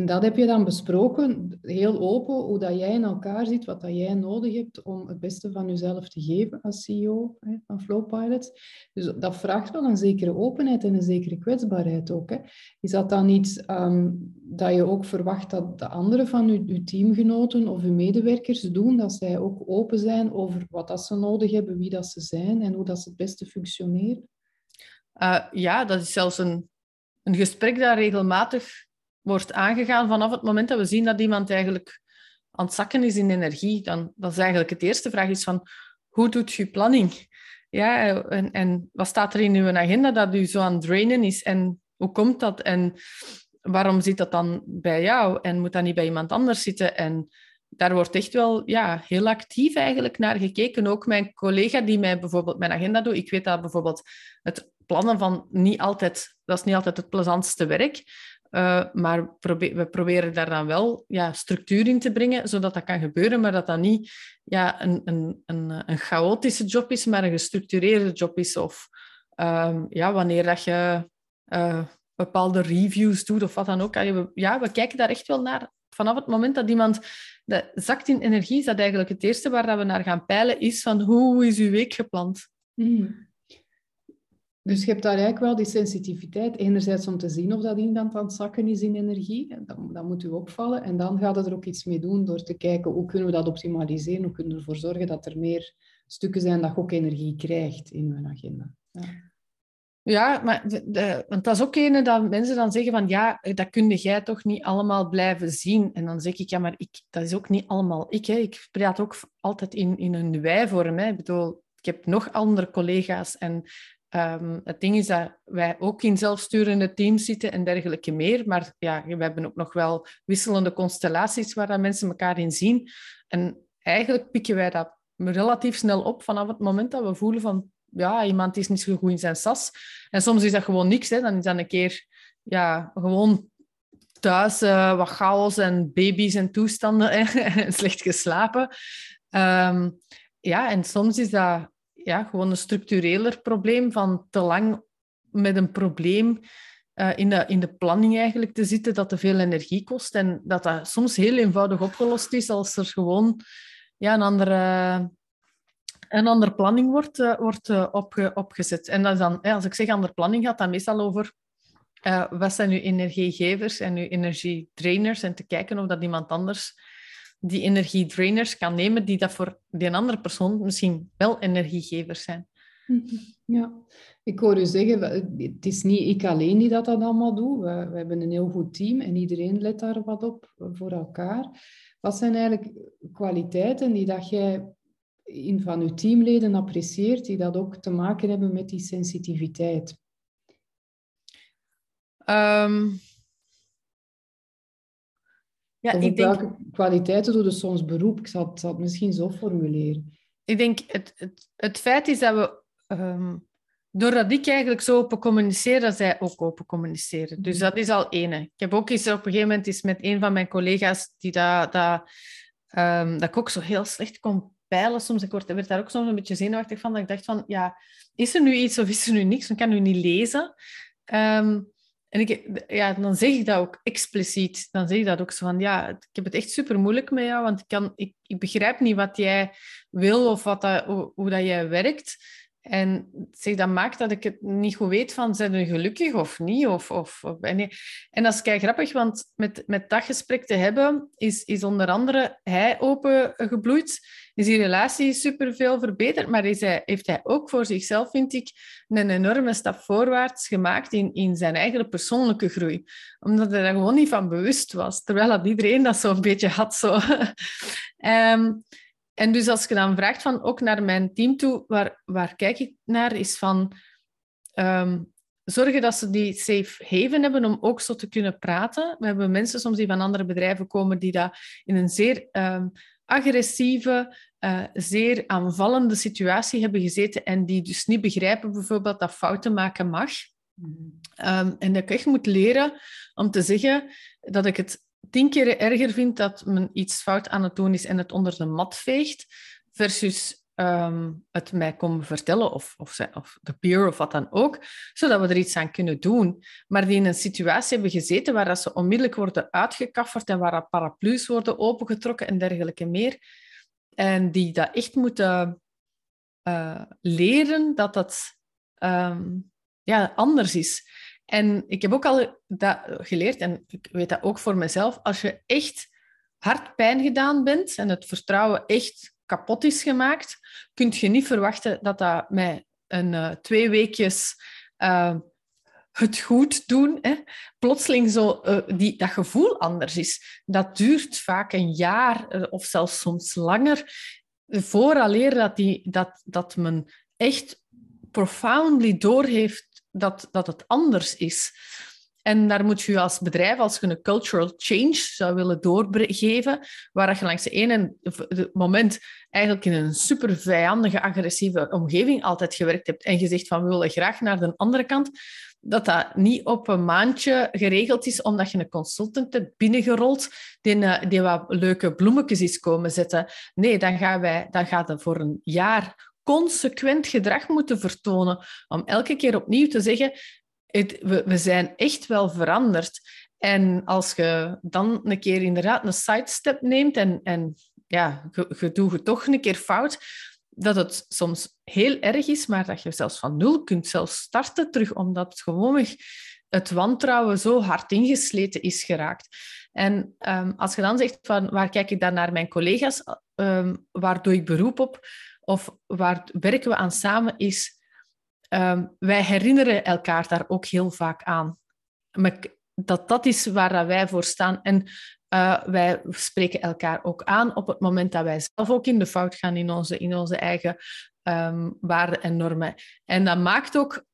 en dat heb je dan besproken, heel open, hoe dat jij in elkaar ziet, wat dat jij nodig hebt om het beste van jezelf te geven als CEO hè, van Flowpilot. Dus dat vraagt wel een zekere openheid en een zekere kwetsbaarheid ook. Hè. Is dat dan iets ehm, dat je ook verwacht dat de anderen van je, teamgenoten of je medewerkers doen, dat zij ook open zijn over wat dat ze nodig hebben, wie dat ze zijn en hoe dat ze het beste functioneren? Uh, ja, dat is zelfs een, een gesprek dat regelmatig wordt aangegaan vanaf het moment dat we zien dat iemand eigenlijk aan het zakken is in energie. Dan, dat is eigenlijk het eerste vraag is van, hoe doet je planning? Ja, en, en wat staat er in uw agenda dat u zo aan het drainen is? En hoe komt dat? En waarom zit dat dan bij jou? En moet dat niet bij iemand anders zitten? En daar wordt echt wel ja, heel actief eigenlijk naar gekeken. Ook mijn collega die mij bijvoorbeeld mijn agenda doet. Ik weet dat bijvoorbeeld het plannen van niet altijd... Dat is niet altijd het plezantste werk. Uh, maar we proberen daar dan wel ja, structuur in te brengen, zodat dat kan gebeuren, maar dat dat niet ja, een, een, een, een chaotische job is, maar een gestructureerde job is. Of um, ja, wanneer dat je uh, bepaalde reviews doet of wat dan ook. Ja, we kijken daar echt wel naar. Vanaf het moment dat iemand dat zakt in energie, is dat eigenlijk het eerste waar we naar gaan peilen, is van hoe is uw week gepland? Mm. Dus je hebt daar eigenlijk wel die sensitiviteit. Enerzijds om te zien of dat iemand aan het zakken is in energie. Dat, dat moet u opvallen. En dan gaat het er ook iets mee doen door te kijken hoe kunnen we dat optimaliseren. Hoe kunnen we ervoor zorgen dat er meer stukken zijn dat je ook energie krijgt in uw agenda. Ja, ja maar want dat is ook een dat mensen dan zeggen van ja, dat kun jij toch niet allemaal blijven zien. En dan zeg ik, ja, maar ik, dat is ook niet allemaal ik. Hè. Ik praat ook altijd in, in een wij-vorm. Ik bedoel, ik heb nog andere collega's en Um, het ding is dat wij ook in zelfsturende teams zitten en dergelijke meer. Maar ja, we hebben ook nog wel wisselende constellaties waar dat mensen elkaar in zien. En eigenlijk pikken wij dat relatief snel op vanaf het moment dat we voelen van ja, iemand is niet zo goed in zijn sas. En soms is dat gewoon niks. Hè. Dan is dat een keer ja, gewoon thuis uh, wat chaos en baby's en toestanden en slecht geslapen. Um, ja, en soms is dat ja, gewoon een structureler probleem van te lang met een probleem uh, in, de, in de planning eigenlijk te zitten dat te veel energie kost en dat dat soms heel eenvoudig opgelost is als er gewoon ja, een, andere, een andere planning wordt, uh, wordt uh, opge, opgezet. En dan, ja, als ik zeg andere planning, gaat dat meestal over wat zijn uw energiegevers en uw energiedrainers en te kijken of dat iemand anders die energiedrainers kan nemen, die dat voor die andere persoon misschien wel energiegevers zijn. Ja, ik hoor u zeggen, het is niet ik alleen die dat, dat allemaal doet. We, we hebben een heel goed team en iedereen let daar wat op voor elkaar. Wat zijn eigenlijk kwaliteiten die dat jij in van uw teamleden apprecieert, die dat ook te maken hebben met die sensitiviteit? Um... Ja, of ik denk, welke kwaliteiten doe je soms beroep? Ik zal het, zal het misschien zo formuleren. Ik denk, het, het, het feit is dat we... Um, doordat ik eigenlijk zo open communiceer, dat zij ook open communiceren. Dus dat is al ene. Ik heb ook eens op een gegeven moment eens met een van mijn collega's, die dat, dat, um, dat ik ook zo heel slecht kon peilen. Soms, ik werd daar ook soms een beetje zenuwachtig van, dat ik dacht van, ja, is er nu iets of is er nu niks? Dan kan u niet lezen. Um, en ik, ja, dan zeg ik dat ook expliciet. Dan zeg ik dat ook zo van, ja, ik heb het echt super moeilijk met jou, want ik, kan, ik, ik begrijp niet wat jij wil of wat dat, hoe, dat jij werkt. En zeg, dat maakt dat ik het niet goed weet van zijn we gelukkig of niet. Of, of, of en, en dat is kei grappig, want met, met dat gesprek te hebben, is, is onder andere hij opengebloeid. Is die relatie superveel verbeterd, maar heeft hij ook voor zichzelf, vind ik, een enorme stap voorwaarts gemaakt in, in zijn eigen persoonlijke groei. Omdat hij daar gewoon niet van bewust was. Terwijl dat iedereen dat zo'n beetje had. Zo. um, En dus als je dan vraagt van ook naar mijn team toe, waar, waar kijk ik naar, is van um, zorgen dat ze die safe haven hebben om ook zo te kunnen praten. We hebben mensen soms die van andere bedrijven komen die dat in een zeer um, agressieve, uh, zeer aanvallende situatie hebben gezeten en die dus niet begrijpen bijvoorbeeld dat fouten maken mag. Um, en dat ik echt moet leren om te zeggen dat ik het tien keer erger vindt dat men iets fout aan het doen is en het onder de mat veegt, versus um, het mij komen vertellen of, of, of de peer of wat dan ook, zodat we er iets aan kunnen doen. Maar die in een situatie hebben gezeten waar dat ze onmiddellijk worden uitgekafferd en waar paraplu's worden opengetrokken en dergelijke meer. En die dat echt moeten uh, leren dat dat um, ja, anders is. En ik heb ook al dat geleerd, en ik weet dat ook voor mezelf, als je echt hard pijn gedaan bent en het vertrouwen echt kapot is gemaakt, kun je niet verwachten dat dat met een uh, twee weekjes uh, het goed doen, hè, plotseling zo, uh, die, dat gevoel anders is. Dat duurt vaak een jaar of zelfs soms langer, vooraleer dat, die, dat, dat men echt profoundly doorheeft dat, dat het anders is. En daar moet je als bedrijf, als je een cultural change zou willen doorgeven, waar je langs de ene moment eigenlijk in een super vijandige, agressieve omgeving altijd gewerkt hebt en je zegt van we willen graag naar de andere kant, dat dat niet op een maandje geregeld is omdat je een consultant hebt binnengerold die, eh, die wat leuke bloemetjes is komen zetten. Nee, dan, gaan wij, dan gaat het voor een jaar consequent gedrag moeten vertonen om elke keer opnieuw te zeggen, het, we, we zijn echt wel veranderd. En als je dan een keer inderdaad een sidestep neemt en, en ja, je, je doet het toch een keer fout, dat het soms heel erg is, maar dat je zelfs van nul kunt zelfs starten terug, omdat het gewoon het wantrouwen zo hard ingesleten is geraakt. En um, als je dan zegt van waar kijk ik dan naar mijn collega's, um, waar doe ik beroep op? of waar werken we aan samen, is um, wij herinneren elkaar daar ook heel vaak aan. Dat dat is waar wij voor staan. En uh, wij spreken elkaar ook aan op het moment dat wij zelf ook in de fout gaan in onze, in onze eigen um, waarden en normen. En dat maakt ook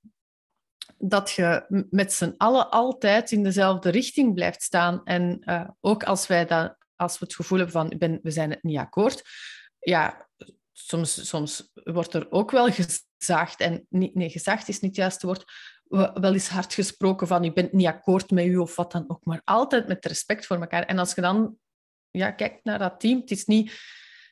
dat je met z'n allen altijd in dezelfde richting blijft staan. En uh, ook als wij dat, als we het gevoel hebben van we zijn het niet akkoord, ja, soms, soms wordt er ook wel gezaagd, en niet, nee, gezaagd is niet het juiste woord, wel eens hard gesproken van je bent niet akkoord met u of wat dan ook, maar altijd met respect voor elkaar. En als je dan ja, kijkt naar dat team, het is niet,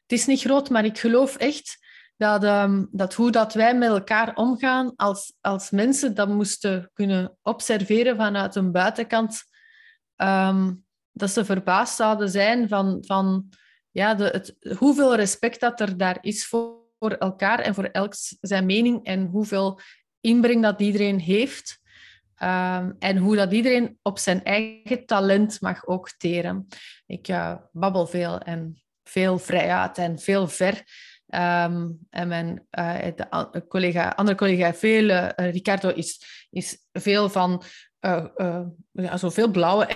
het is niet groot, maar ik geloof echt dat, um, dat hoe dat wij met elkaar omgaan als, als mensen, dat moesten kunnen observeren vanuit een buitenkant, um, dat ze verbaasd zouden zijn van... van ja, de, het, hoeveel respect dat er daar is voor, voor elkaar en voor elk zijn mening en hoeveel inbreng dat iedereen heeft. Um, en hoe dat iedereen op zijn eigen talent mag ook teren. Ik uh, babbel veel en veel vrijuit en veel ver. Um, en mijn de, collega, andere collega, veel, uh, Ricardo, is, is veel van ja, zoveel blauwe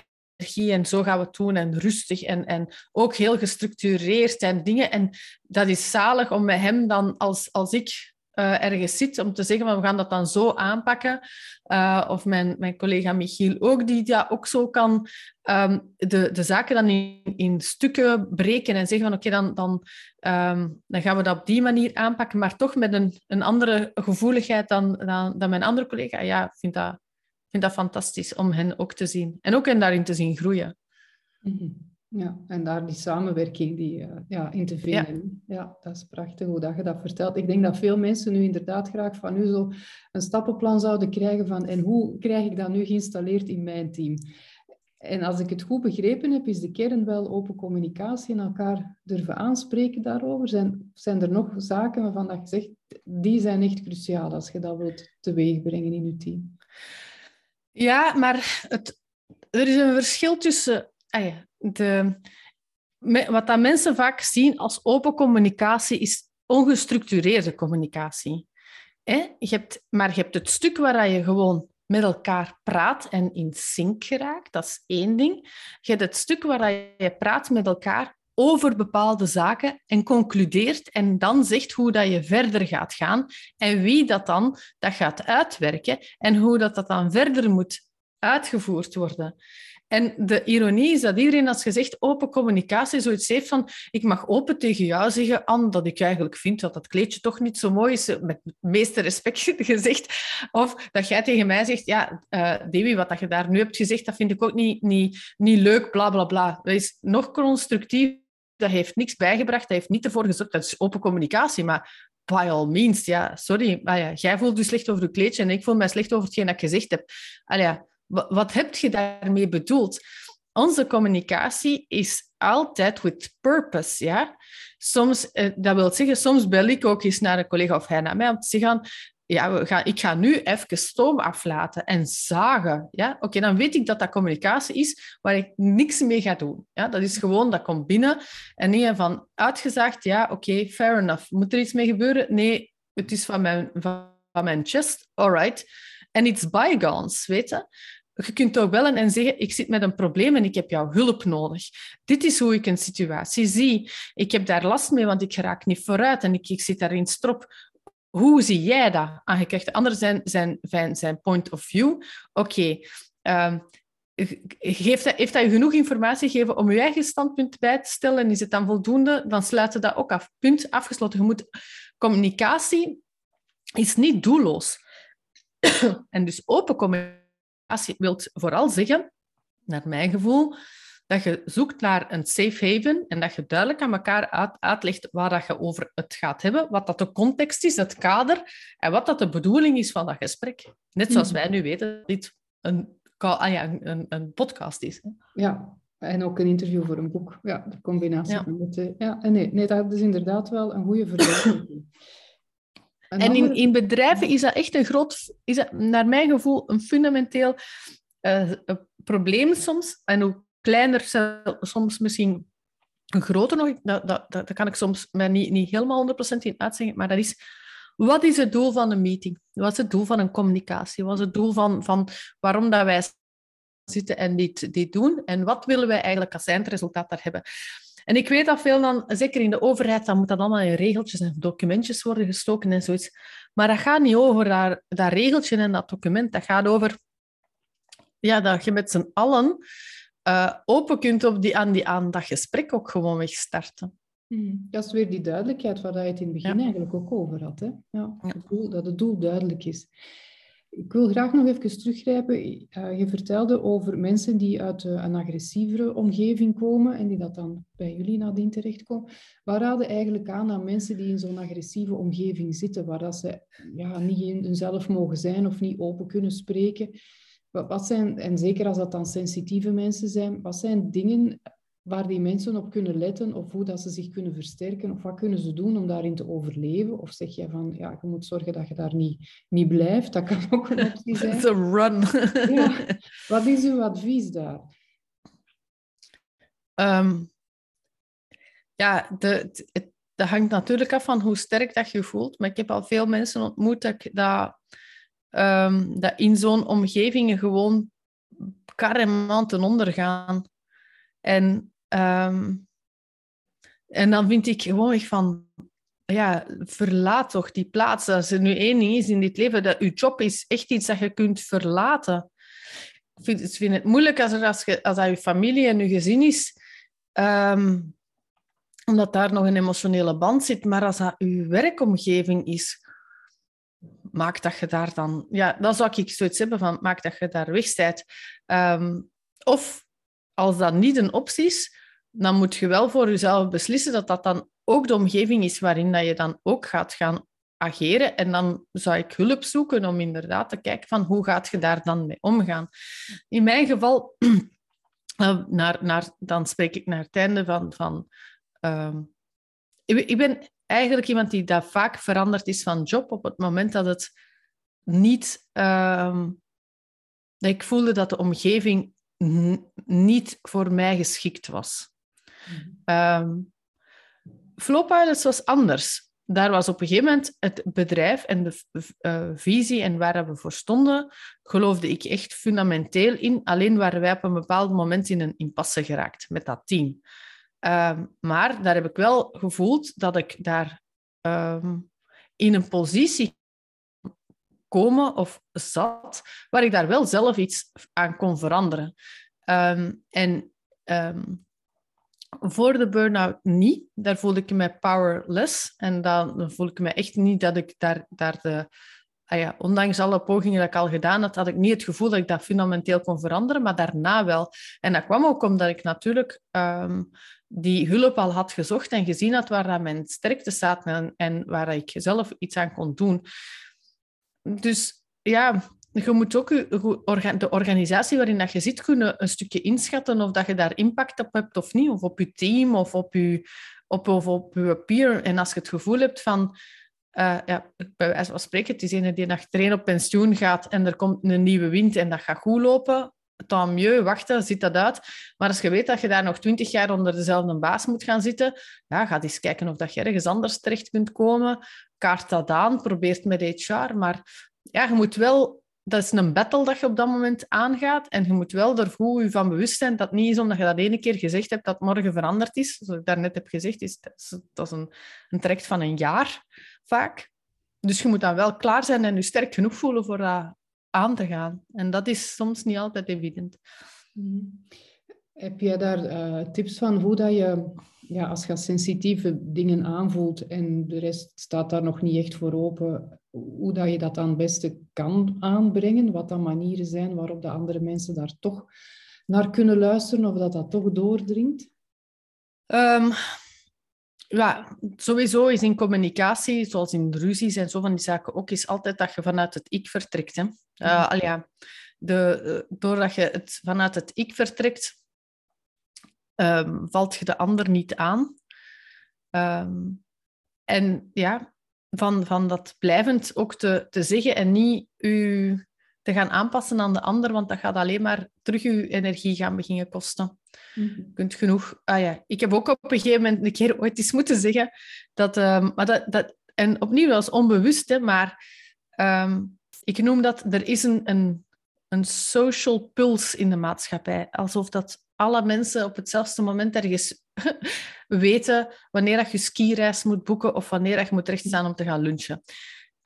en zo gaan we het doen en rustig en, en ook heel gestructureerd en dingen. En dat is zalig om met hem dan, als, als ik uh, ergens zit, om te zeggen, van, we gaan dat dan zo aanpakken. Uh, of mijn, mijn collega Michiel ook, die dat ook zo kan um, de, de zaken dan in, in stukken breken en zeggen van oké, dan, dan, um, dan gaan we dat op die manier aanpakken, maar toch met een, een andere gevoeligheid dan, dan, dan mijn andere collega. Ja, vind dat vind dat fantastisch om hen ook te zien. En ook hen daarin te zien groeien. Mhm. Ja, en daar die samenwerking die, uh, ja, in te vinden. Ja. ja. dat is prachtig hoe dat je dat vertelt. Ik denk dat veel mensen nu inderdaad graag van u zo een stappenplan zouden krijgen van en hoe krijg ik dat nu geïnstalleerd in mijn team? En als ik het goed begrepen heb, is de kern wel open communicatie en elkaar durven aanspreken daarover. Zijn, zijn er nog zaken waarvan dat je zegt, die zijn echt cruciaal als je dat wilt teweegbrengen in je team? Ja, maar het, er is een verschil tussen ah ja, de, wat dat mensen vaak zien als open communicatie, is ongestructureerde communicatie. Je hebt, maar je hebt het stuk waar je gewoon met elkaar praat en in sync geraakt. Dat is één ding. Je hebt het stuk waar je praat met elkaar over bepaalde zaken en concludeert en dan zegt hoe dat je verder gaat gaan en wie dat dan dat gaat uitwerken en hoe dat, dat dan verder moet uitgevoerd worden. En de ironie is dat iedereen, als je zegt open communicatie, zoiets heeft van ik mag open tegen jou zeggen, Anne, dat ik eigenlijk vind dat dat kleedje toch niet zo mooi is, met het meeste respect gezegd. Of dat jij tegen mij zegt, ja, uh, wat dat je daar nu hebt gezegd, dat vind ik ook niet, niet, niet leuk, bla, bla, bla. Dat is nog constructief, dat heeft niks bijgebracht, dat heeft niet ervoor gezorgd, dat is open communicatie, maar by all means, ja, sorry, maar ja, jij voelt je slecht over je kleedje en ik voel mij slecht over hetgeen dat ik gezegd heb. Allee, wat heb je daarmee bedoeld? Onze communicatie is altijd with purpose. Ja? Soms, eh, dat wil zeggen, soms bel ik ook eens naar een collega of hij naar mij om te zeggen: ja, we gaan, ik ga nu even stoom aflaten en zagen. Ja? Oké, dan weet ik dat dat communicatie is waar ik niks mee ga doen. Ja? Dat is gewoon, dat komt binnen en niet van uitgezaagd, ja, oké, fair enough. Moet er iets mee gebeuren? Nee, het is van mijn, van, mijn chest, all right. En it's bygones, weet. Je kunt ook bellen en zeggen, ik zit met een probleem en ik heb jouw hulp nodig. Dit is hoe ik een situatie zie. Ik heb daar last mee, want ik raak niet vooruit en ik, zit daarin strop. Hoe zie jij dat? Ah, je krijgt de ander zijn, zijn, zijn point of view. Oké, um, heeft, dat, genoeg informatie gegeven om je eigen standpunt bij te stellen? En is het dan voldoende? Dan sluit je dat ook af. Punt, afgesloten. Communicatie is niet doelloos. en dus open communicatie je wilt vooral zeggen, naar mijn gevoel, dat je zoekt naar een safe haven en dat je duidelijk aan elkaar uit, uitlegt waar dat je over het gaat hebben, wat dat de context is, het kader en wat dat de bedoeling is van dat gesprek. Net zoals wij nu weten dat dit een, ah ja, een, een podcast is. Ja, en ook een interview voor een boek. Ja, de combinatie ja. van de twee. Ja, nee, nee, dat is inderdaad wel een goede vergelijking. En in, in bedrijven is dat echt een groot, is dat naar mijn gevoel een fundamenteel uh, probleem soms. En hoe kleiner, soms misschien een groter nog, dat, dat, dat kan ik soms mij niet, niet helemaal 100% in uitzeggen, maar dat is, wat is het doel van een meeting? Wat is het doel van een communicatie? Wat is het doel van, van waarom dat wij zitten en dit, dit doen? En wat willen wij eigenlijk als eindresultaat daar hebben? En ik weet dat veel dan, zeker in de overheid, dan moet dat allemaal in regeltjes en documentjes worden gestoken en zoiets. Maar dat gaat niet over dat, dat regeltje en dat document. Dat gaat over ja, dat je met z'n allen uh, open kunt op die, aan, die, aan dat gesprek ook gewoon weg starten. Hmm. Dat is weer die duidelijkheid waar je het in het begin eigenlijk ook over had. Hè? Ja, ja. dat het doel duidelijk is. Ik wil graag nog even teruggrijpen. Uh, je vertelde over mensen die uit uh, een agressievere omgeving komen en die dat dan bij jullie nadien terechtkomen. Waar raden eigenlijk aan aan mensen die in zo'n agressieve omgeving zitten, waar dat ze ja, niet in hunzelf mogen zijn of niet open kunnen spreken? Wat zijn, en zeker als dat dan sensitieve mensen zijn, wat zijn dingen waar die mensen op kunnen letten of hoe dat ze zich kunnen versterken of wat kunnen ze doen om daarin te overleven? Of zeg jij van, ja, je moet zorgen dat je daar niet, niet blijft, dat kan ook een optie zijn. It's a run. ja. Wat is uw advies daar? Um, ja, de, hangt natuurlijk af van hoe sterk dat je voelt, maar ik heb al veel mensen ontmoet dat, dat, um, dat in zo'n omgevingen gewoon kar en maand ten onder gaan. En Ehm, en dan vind ik gewoon echt van, ja, verlaat toch die plaats. Als er nu één ding is in dit leven, dat je job is echt iets dat je kunt verlaten. Ik vind, het moeilijk als, er, als, je, als dat je familie en je gezin is, ehm, omdat daar nog een emotionele band zit. Maar als dat je werkomgeving is, maak dat je daar dan... Ja, dan zou ik zoiets hebben van, maak dat je daar weg bent. Ehm, of als dat niet een optie is, dan moet je wel voor jezelf beslissen dat dat dan ook de omgeving is waarin dat je dan ook gaat gaan ageren. En dan zou ik hulp zoeken om inderdaad te kijken van hoe gaat je daar dan mee omgaan. In mijn geval Uh, naar, naar, dan spreek ik naar het einde van... van ehm, ik, ik, ben eigenlijk iemand die daar vaak veranderd is van job op het moment dat het niet... Uh, dat ik voelde dat de omgeving niet voor mij geschikt was. Mm Pilots was anders daar was op een gegeven moment het bedrijf en de uh, visie en waar we voor stonden, geloofde ik echt fundamenteel in. Alleen waren wij op een bepaald moment in een impasse geraakt met dat team. Uh, maar daar heb ik wel gevoeld dat ik daar um, in een positie komen of zat, waar ik daar wel zelf iets aan kon veranderen. Um, en um, voor de burn-out niet. Daar voelde ik me powerless. En dan voel ik me echt niet dat ik daar, daar de... Ah ja, ondanks alle pogingen dat ik al gedaan had, had ik niet het gevoel dat ik dat fundamenteel kon veranderen, maar daarna wel. En dat kwam ook omdat ik natuurlijk um, die hulp al had gezocht en gezien had waar dat mijn sterkte zaten en, en waar ik zelf iets aan kon doen. Dus ja, je moet ook de organisatie waarin dat je zit kunnen een stukje inschatten of dat je daar impact op hebt of niet, of op je team of op je, op, of op je peer. En als je het gevoel hebt van, uh, ja, bij wijze van spreken, het is een die train op pensioen gaat en er komt een nieuwe wind en dat gaat goed lopen, tant mieux, wachten, zit dat uit. Maar als je weet dat je daar nog twintig jaar onder dezelfde baas moet gaan zitten, ja, ga eens kijken of dat je ergens anders terecht kunt komen. Kaart dat aan, probeert met HR, maar ja, je moet wel dat is een battle dat je op dat moment aangaat. En je moet wel er goed je van bewust zijn dat niet is omdat je dat ene keer gezegd hebt dat morgen veranderd is. Zoals ik daarnet heb gezegd, is dat is een, een traject van een jaar vaak. Dus je moet dan wel klaar zijn en je sterk genoeg voelen voor dat aan te gaan. En dat is soms niet altijd evident. Mhm. Heb jij daar uh, tips van hoe dat je, ja, als je sensitieve dingen aanvoelt en de rest staat daar nog niet echt voor open, hoe dat je dat dan het beste kan aanbrengen? Wat dan manieren zijn waarop de andere mensen daar toch naar kunnen luisteren of dat dat toch doordringt? Um, ja, sowieso is in communicatie, zoals in ruzies en zo van die zaken ook, is altijd dat je vanuit het ik vertrekt. Hè? Uh, al ja, de, uh, doordat je het vanuit het ik vertrekt, um, valt je de ander niet aan. Um, en ja, van, van dat blijvend ook te, te zeggen en niet u te gaan aanpassen aan de ander, want dat gaat alleen maar terug uw energie gaan beginnen kosten. Mm Je kunt genoeg... Ah ja, ik heb ook op een gegeven moment een keer ooit eens moeten zeggen dat... Um, maar dat, dat en opnieuw, dat is onbewust, hè, maar um, ik noem dat... Er is een, een, een social pulse in de maatschappij. Alsof dat alle mensen op hetzelfde moment ergens weten wanneer dat je skireis moet boeken of wanneer dat je moet rechtstaan om te gaan lunchen.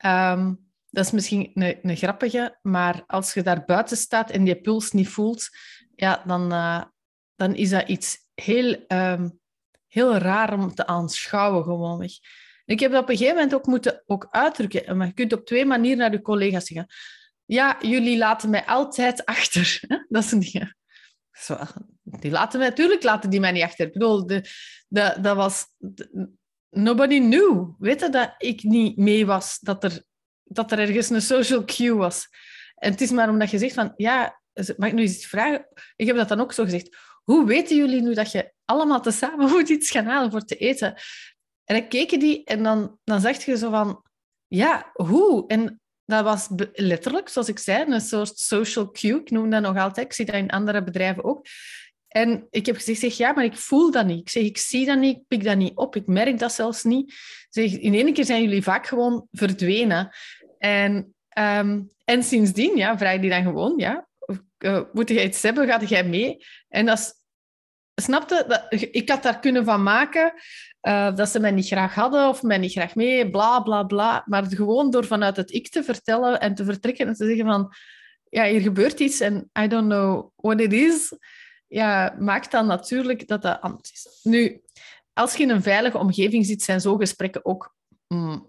Um, dat is misschien een, een, grappige, maar als je daar buiten staat en je puls niet voelt, ja, dan, uh, dan is dat iets heel, um, heel raar om te aanschouwen, gewoonweg. Ik heb dat op een gegeven moment ook moeten ook uitdrukken. Maar je kunt op twee manieren naar je collega's zeggen. Ja, jullie laten mij altijd achter. Dat is een ding. Zo, die laten natuurlijk laten die mij niet achter. Ik bedoel, de, de, dat was... nobody knew. Weet dat ik niet mee was, dat er, dat er ergens een social cue was. En het is maar omdat je zegt van, ja, mag ik nu eens vragen? Ik heb dat dan ook zo gezegd. Hoe weten jullie nu dat je allemaal tezamen moet iets gaan halen voor te eten? En dan keken die en dan, dan zegt je zo van, ja, hoe? En dat was letterlijk, zoals ik zei, een soort social cue. Ik noem dat nog altijd. Ik zie dat in andere bedrijven ook. En ik heb gezegd, zeg, ja, maar ik voel dat niet. Ik zeg, ik zie dat niet, ik pik dat niet op, ik merk dat zelfs niet. Zeg, in één keer zijn jullie vaak gewoon verdwenen. En, um, en sindsdien ja, vraag die dan gewoon, ja, uh, moet jij iets hebben, ga jij mee? En dat snapte, dat, ik had daar kunnen van maken uh, dat ze mij niet graag hadden of mij niet graag mee, bla bla bla. Maar gewoon door vanuit het ik te vertellen en te vertrekken en te zeggen van, ja, hier gebeurt iets en I don't know what it is ja, maakt dan natuurlijk dat dat anders is. Nu, als je in een veilige omgeving zit, zijn zo'n gesprekken ook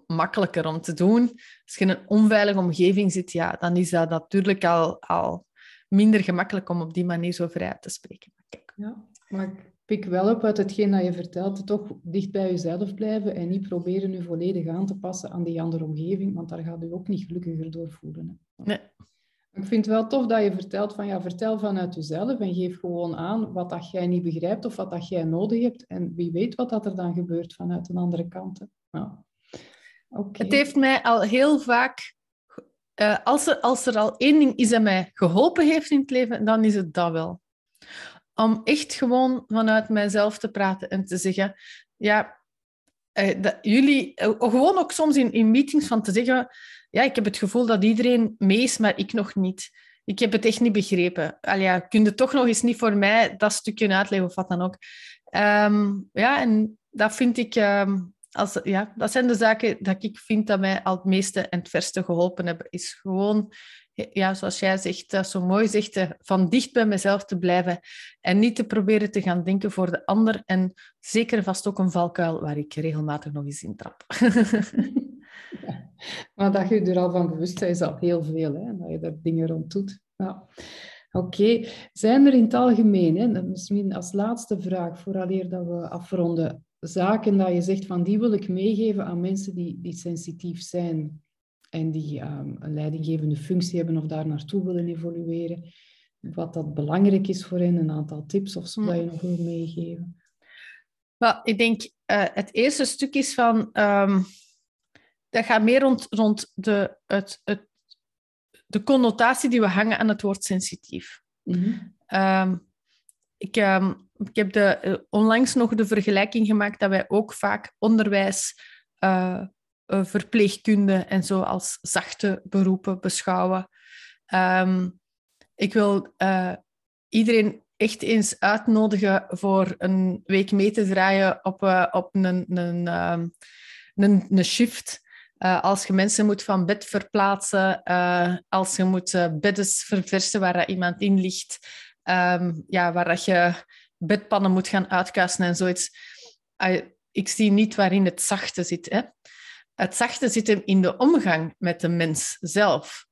makkelijker om te doen. Als je in een onveilige omgeving zit, ja, dan is dat natuurlijk al, al minder gemakkelijk om op die manier zo vrij te spreken. Kijk. Ja, maar ik pik wel op uit hetgeen dat je vertelt, toch dicht bij jezelf blijven en niet proberen je volledig aan te passen aan die andere omgeving, want daar gaat u ook niet gelukkiger door voelen. Hè. Nee. Ik vind het wel tof dat je vertelt van ja, vertel vanuit jezelf en geef gewoon aan wat dat jij niet begrijpt of wat dat jij nodig hebt. En wie weet wat dat er dan gebeurt vanuit een andere kant. Het heeft mij al heel vaak, uh, als, er, als er al één ding is dat mij geholpen heeft in het leven, dan is het dat wel. Om echt gewoon vanuit mijzelf te praten en te zeggen, ja, uh, dat jullie, uh, gewoon ook soms in, in meetings van te zeggen, ja, ik heb het gevoel dat iedereen mee is, maar ik nog niet. Ik heb het echt niet begrepen. Alja, kun je toch nog eens niet voor mij dat stukje uitleggen of wat dan ook. Um, ja, en dat vind ik... Um, als, ja, dat zijn de zaken dat ik vind dat mij al het meeste en het verste geholpen hebben. Is gewoon, ja, zoals jij zegt, zo mooi zegt, van dicht bij mezelf te blijven en niet te proberen te gaan denken voor de ander. En zeker vast ook een valkuil waar ik regelmatig nog eens in trap. Maar dat je er al van bewust bent, is al heel veel. Hè? Dat je daar dingen rond doet. Oké. Zijn er in het algemeen, hè, misschien als laatste vraag, vooraleer dat we afronden, zaken dat je zegt van die wil ik meegeven aan mensen die, die sensitief zijn en die um, een leidinggevende functie hebben of daar naartoe willen evolueren, wat dat belangrijk is voor hen, een aantal tips of zo dat je nog wil meegeven? Well, ik denk, uh, het eerste stuk is van... Um, dat gaat meer rond, rond de, het, het, de connotatie die we hangen aan het woord sensitief. Mm -hmm. ik, um, ik heb de, eh, onlangs nog de vergelijking gemaakt dat wij ook vaak onderwijs, uh, verpleegkunde en zo als zachte beroepen beschouwen. Um, ik wil uh, iedereen echt eens uitnodigen voor een week mee te draaien op, uh, op een, een, um, een, een shift. Als je mensen moet van bed verplaatsen, als je moet bedden verversen waar iemand in ligt, um, ja, waar dat je bedpannen moet gaan uitkuisen en zoiets. ik zie niet waarin het zachte zit. Hè? Het zachte zit hem in de omgang met de mens zelf.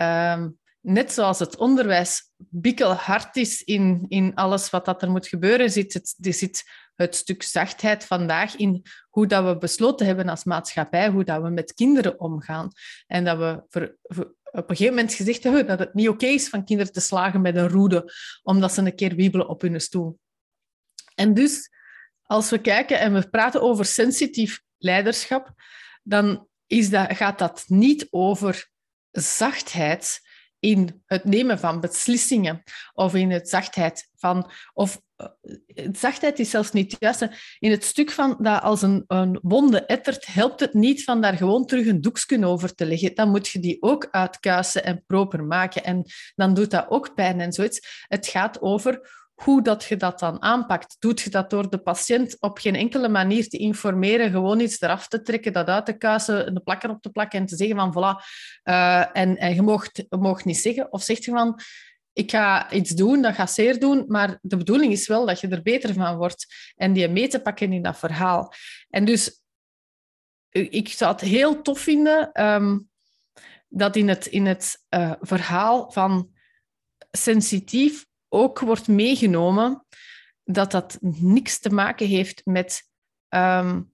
Um, net zoals het onderwijs bikkelhard is in, in alles wat dat er moet gebeuren, zit het, zit het stuk zachtheid vandaag in hoe dat we besloten hebben als maatschappij, hoe dat we met kinderen omgaan. En dat we op een gegeven moment gezegd hebben dat het niet oké is van kinderen te slagen met een roede, omdat ze een keer wiebelen op hun stoel. En dus, als we kijken en we praten over sensitief leiderschap, dan is dat, gaat dat niet over zachtheid, in het nemen van beslissingen of in het zachtheid van... Of, eh, zachtheid is zelfs niet juist. In het stuk van dat als een, een wonde ettert, helpt het niet van daar gewoon terug een doekje over te leggen. Dan moet je die ook uitkuisen en proper maken. En dan doet dat ook pijn en zoiets. Het gaat over hoe dat je dat dan aanpakt. Doet je dat door de patiënt op geen enkele manier te informeren, gewoon iets eraf te trekken, dat uit te kuisen, de plakker op te plakken en te zeggen van voilà, uh, en, en je mocht, mocht niet zeggen. Of zeg je van, ik ga iets doen, dat ga zeer doen, maar de bedoeling is wel dat je er beter van wordt en die mee te pakken in dat verhaal. En dus ik zou het heel tof vinden um, dat in het, in het uh, verhaal van sensitief ook wordt meegenomen dat dat niks te maken heeft met um,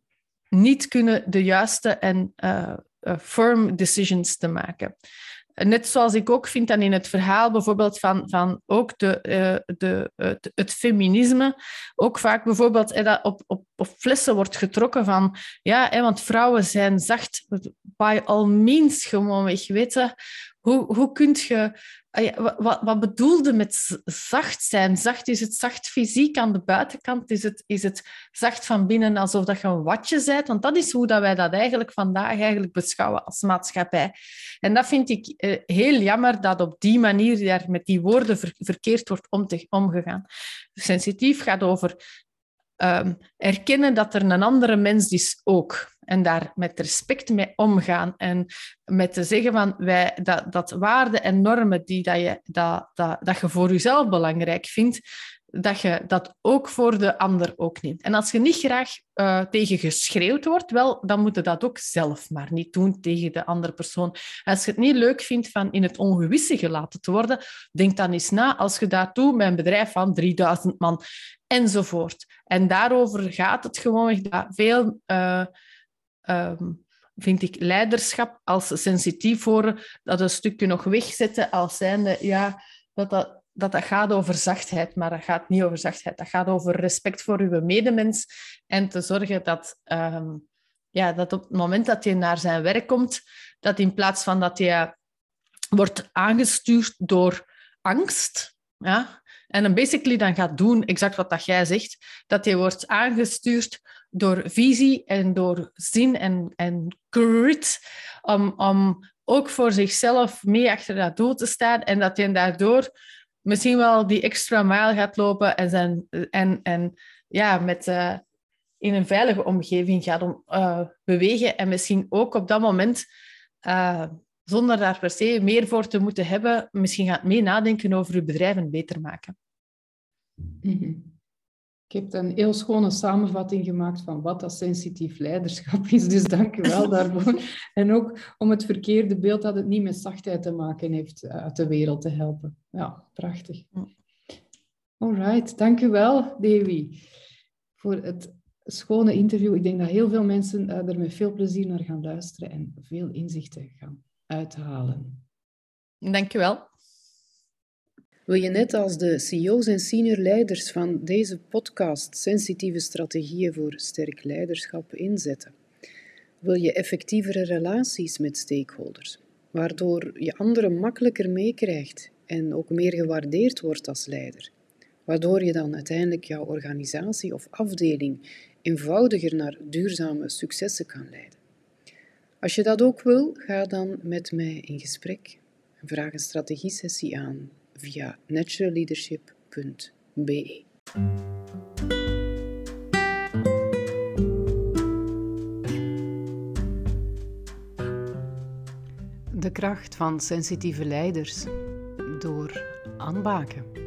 niet kunnen de juiste en uh, firm decisions te maken. Net zoals ik ook vind dan in het verhaal bijvoorbeeld van, van ook de, uh, de, het, feminisme, ook vaak bijvoorbeeld eh, dat op, op, flessen wordt getrokken van, ja, want vrouwen zijn zacht, by all means gewoon weg, weten. Hoe, hoe kun je wat, wat bedoelde met zacht zijn? Zacht, is het zacht fysiek aan de buitenkant? Is het, is het zacht van binnen alsof dat je een watje bent? Want dat is hoe dat wij dat eigenlijk vandaag eigenlijk beschouwen als maatschappij. En dat vind ik eh, heel jammer dat op die manier daar met die woorden verkeerd wordt omgegaan. Sensitief gaat over um, erkennen dat er een andere mens is ook. En daar met respect mee omgaan. En met te zeggen van wij, dat, dat waarden en normen die dat je, dat, dat, dat je voor jezelf belangrijk vindt, dat je dat ook voor de ander ook neemt. En als je niet graag uh, tegen geschreeuwd wordt, wel, dan moet je dat ook zelf maar niet doen tegen de andere persoon. Als je het niet leuk vindt van in het ongewisse gelaten te worden, denk dan eens na als je daartoe met een bedrijf van 3000 man enzovoort. En daarover gaat het gewoon dat veel uh, um, vind ik leiderschap als sensitief voor dat een stukje nog wegzetten als zijnde, ja, dat dat, dat dat gaat over zachtheid, maar dat gaat niet over zachtheid. Dat gaat over respect voor uw medemens en te zorgen dat, ehm, ja, dat op het moment dat hij naar zijn werk komt, dat in plaats van dat hij wordt aangestuurd door angst, ja, en dan basically dan gaat doen exact wat dat jij zegt, dat hij wordt aangestuurd door visie en door zin en, en grit, om, om ook voor zichzelf mee achter dat doel te staan en dat hij daardoor misschien wel die extra mile gaat lopen en, zijn, en, en ja, met, uh, in een veilige omgeving gaat om, uh, bewegen en misschien ook op dat moment, uh, zonder daar per se meer voor te moeten hebben, misschien gaat mee nadenken over uw bedrijven beter maken. -hmm. Ik heb een heel schone samenvatting gemaakt van wat dat sensitief leiderschap is. Dus dank u wel daarvoor. En ook om het verkeerde beeld dat het niet met zachtheid te maken heeft eh, uit de wereld te helpen. Ja, prachtig. right, dank u wel, Dewi, voor het schone interview. Ik denk dat heel veel mensen eh, er met veel plezier naar gaan luisteren en veel inzichten gaan uithalen. Dank u wel. Wil je net als de CEO's en senior leiders van deze podcast sensitieve strategieën voor sterk leiderschap inzetten? Wil je effectievere relaties met stakeholders, waardoor je anderen makkelijker meekrijgt en ook meer gewaardeerd wordt als leider? Waardoor je dan uiteindelijk jouw organisatie of afdeling eenvoudiger naar duurzame successen kan leiden. Als je dat ook wil, ga dan met mij in gesprek en vraag een strategiesessie aan via naturalleadership.be. De kracht van sensitieve leiders door aanbaken.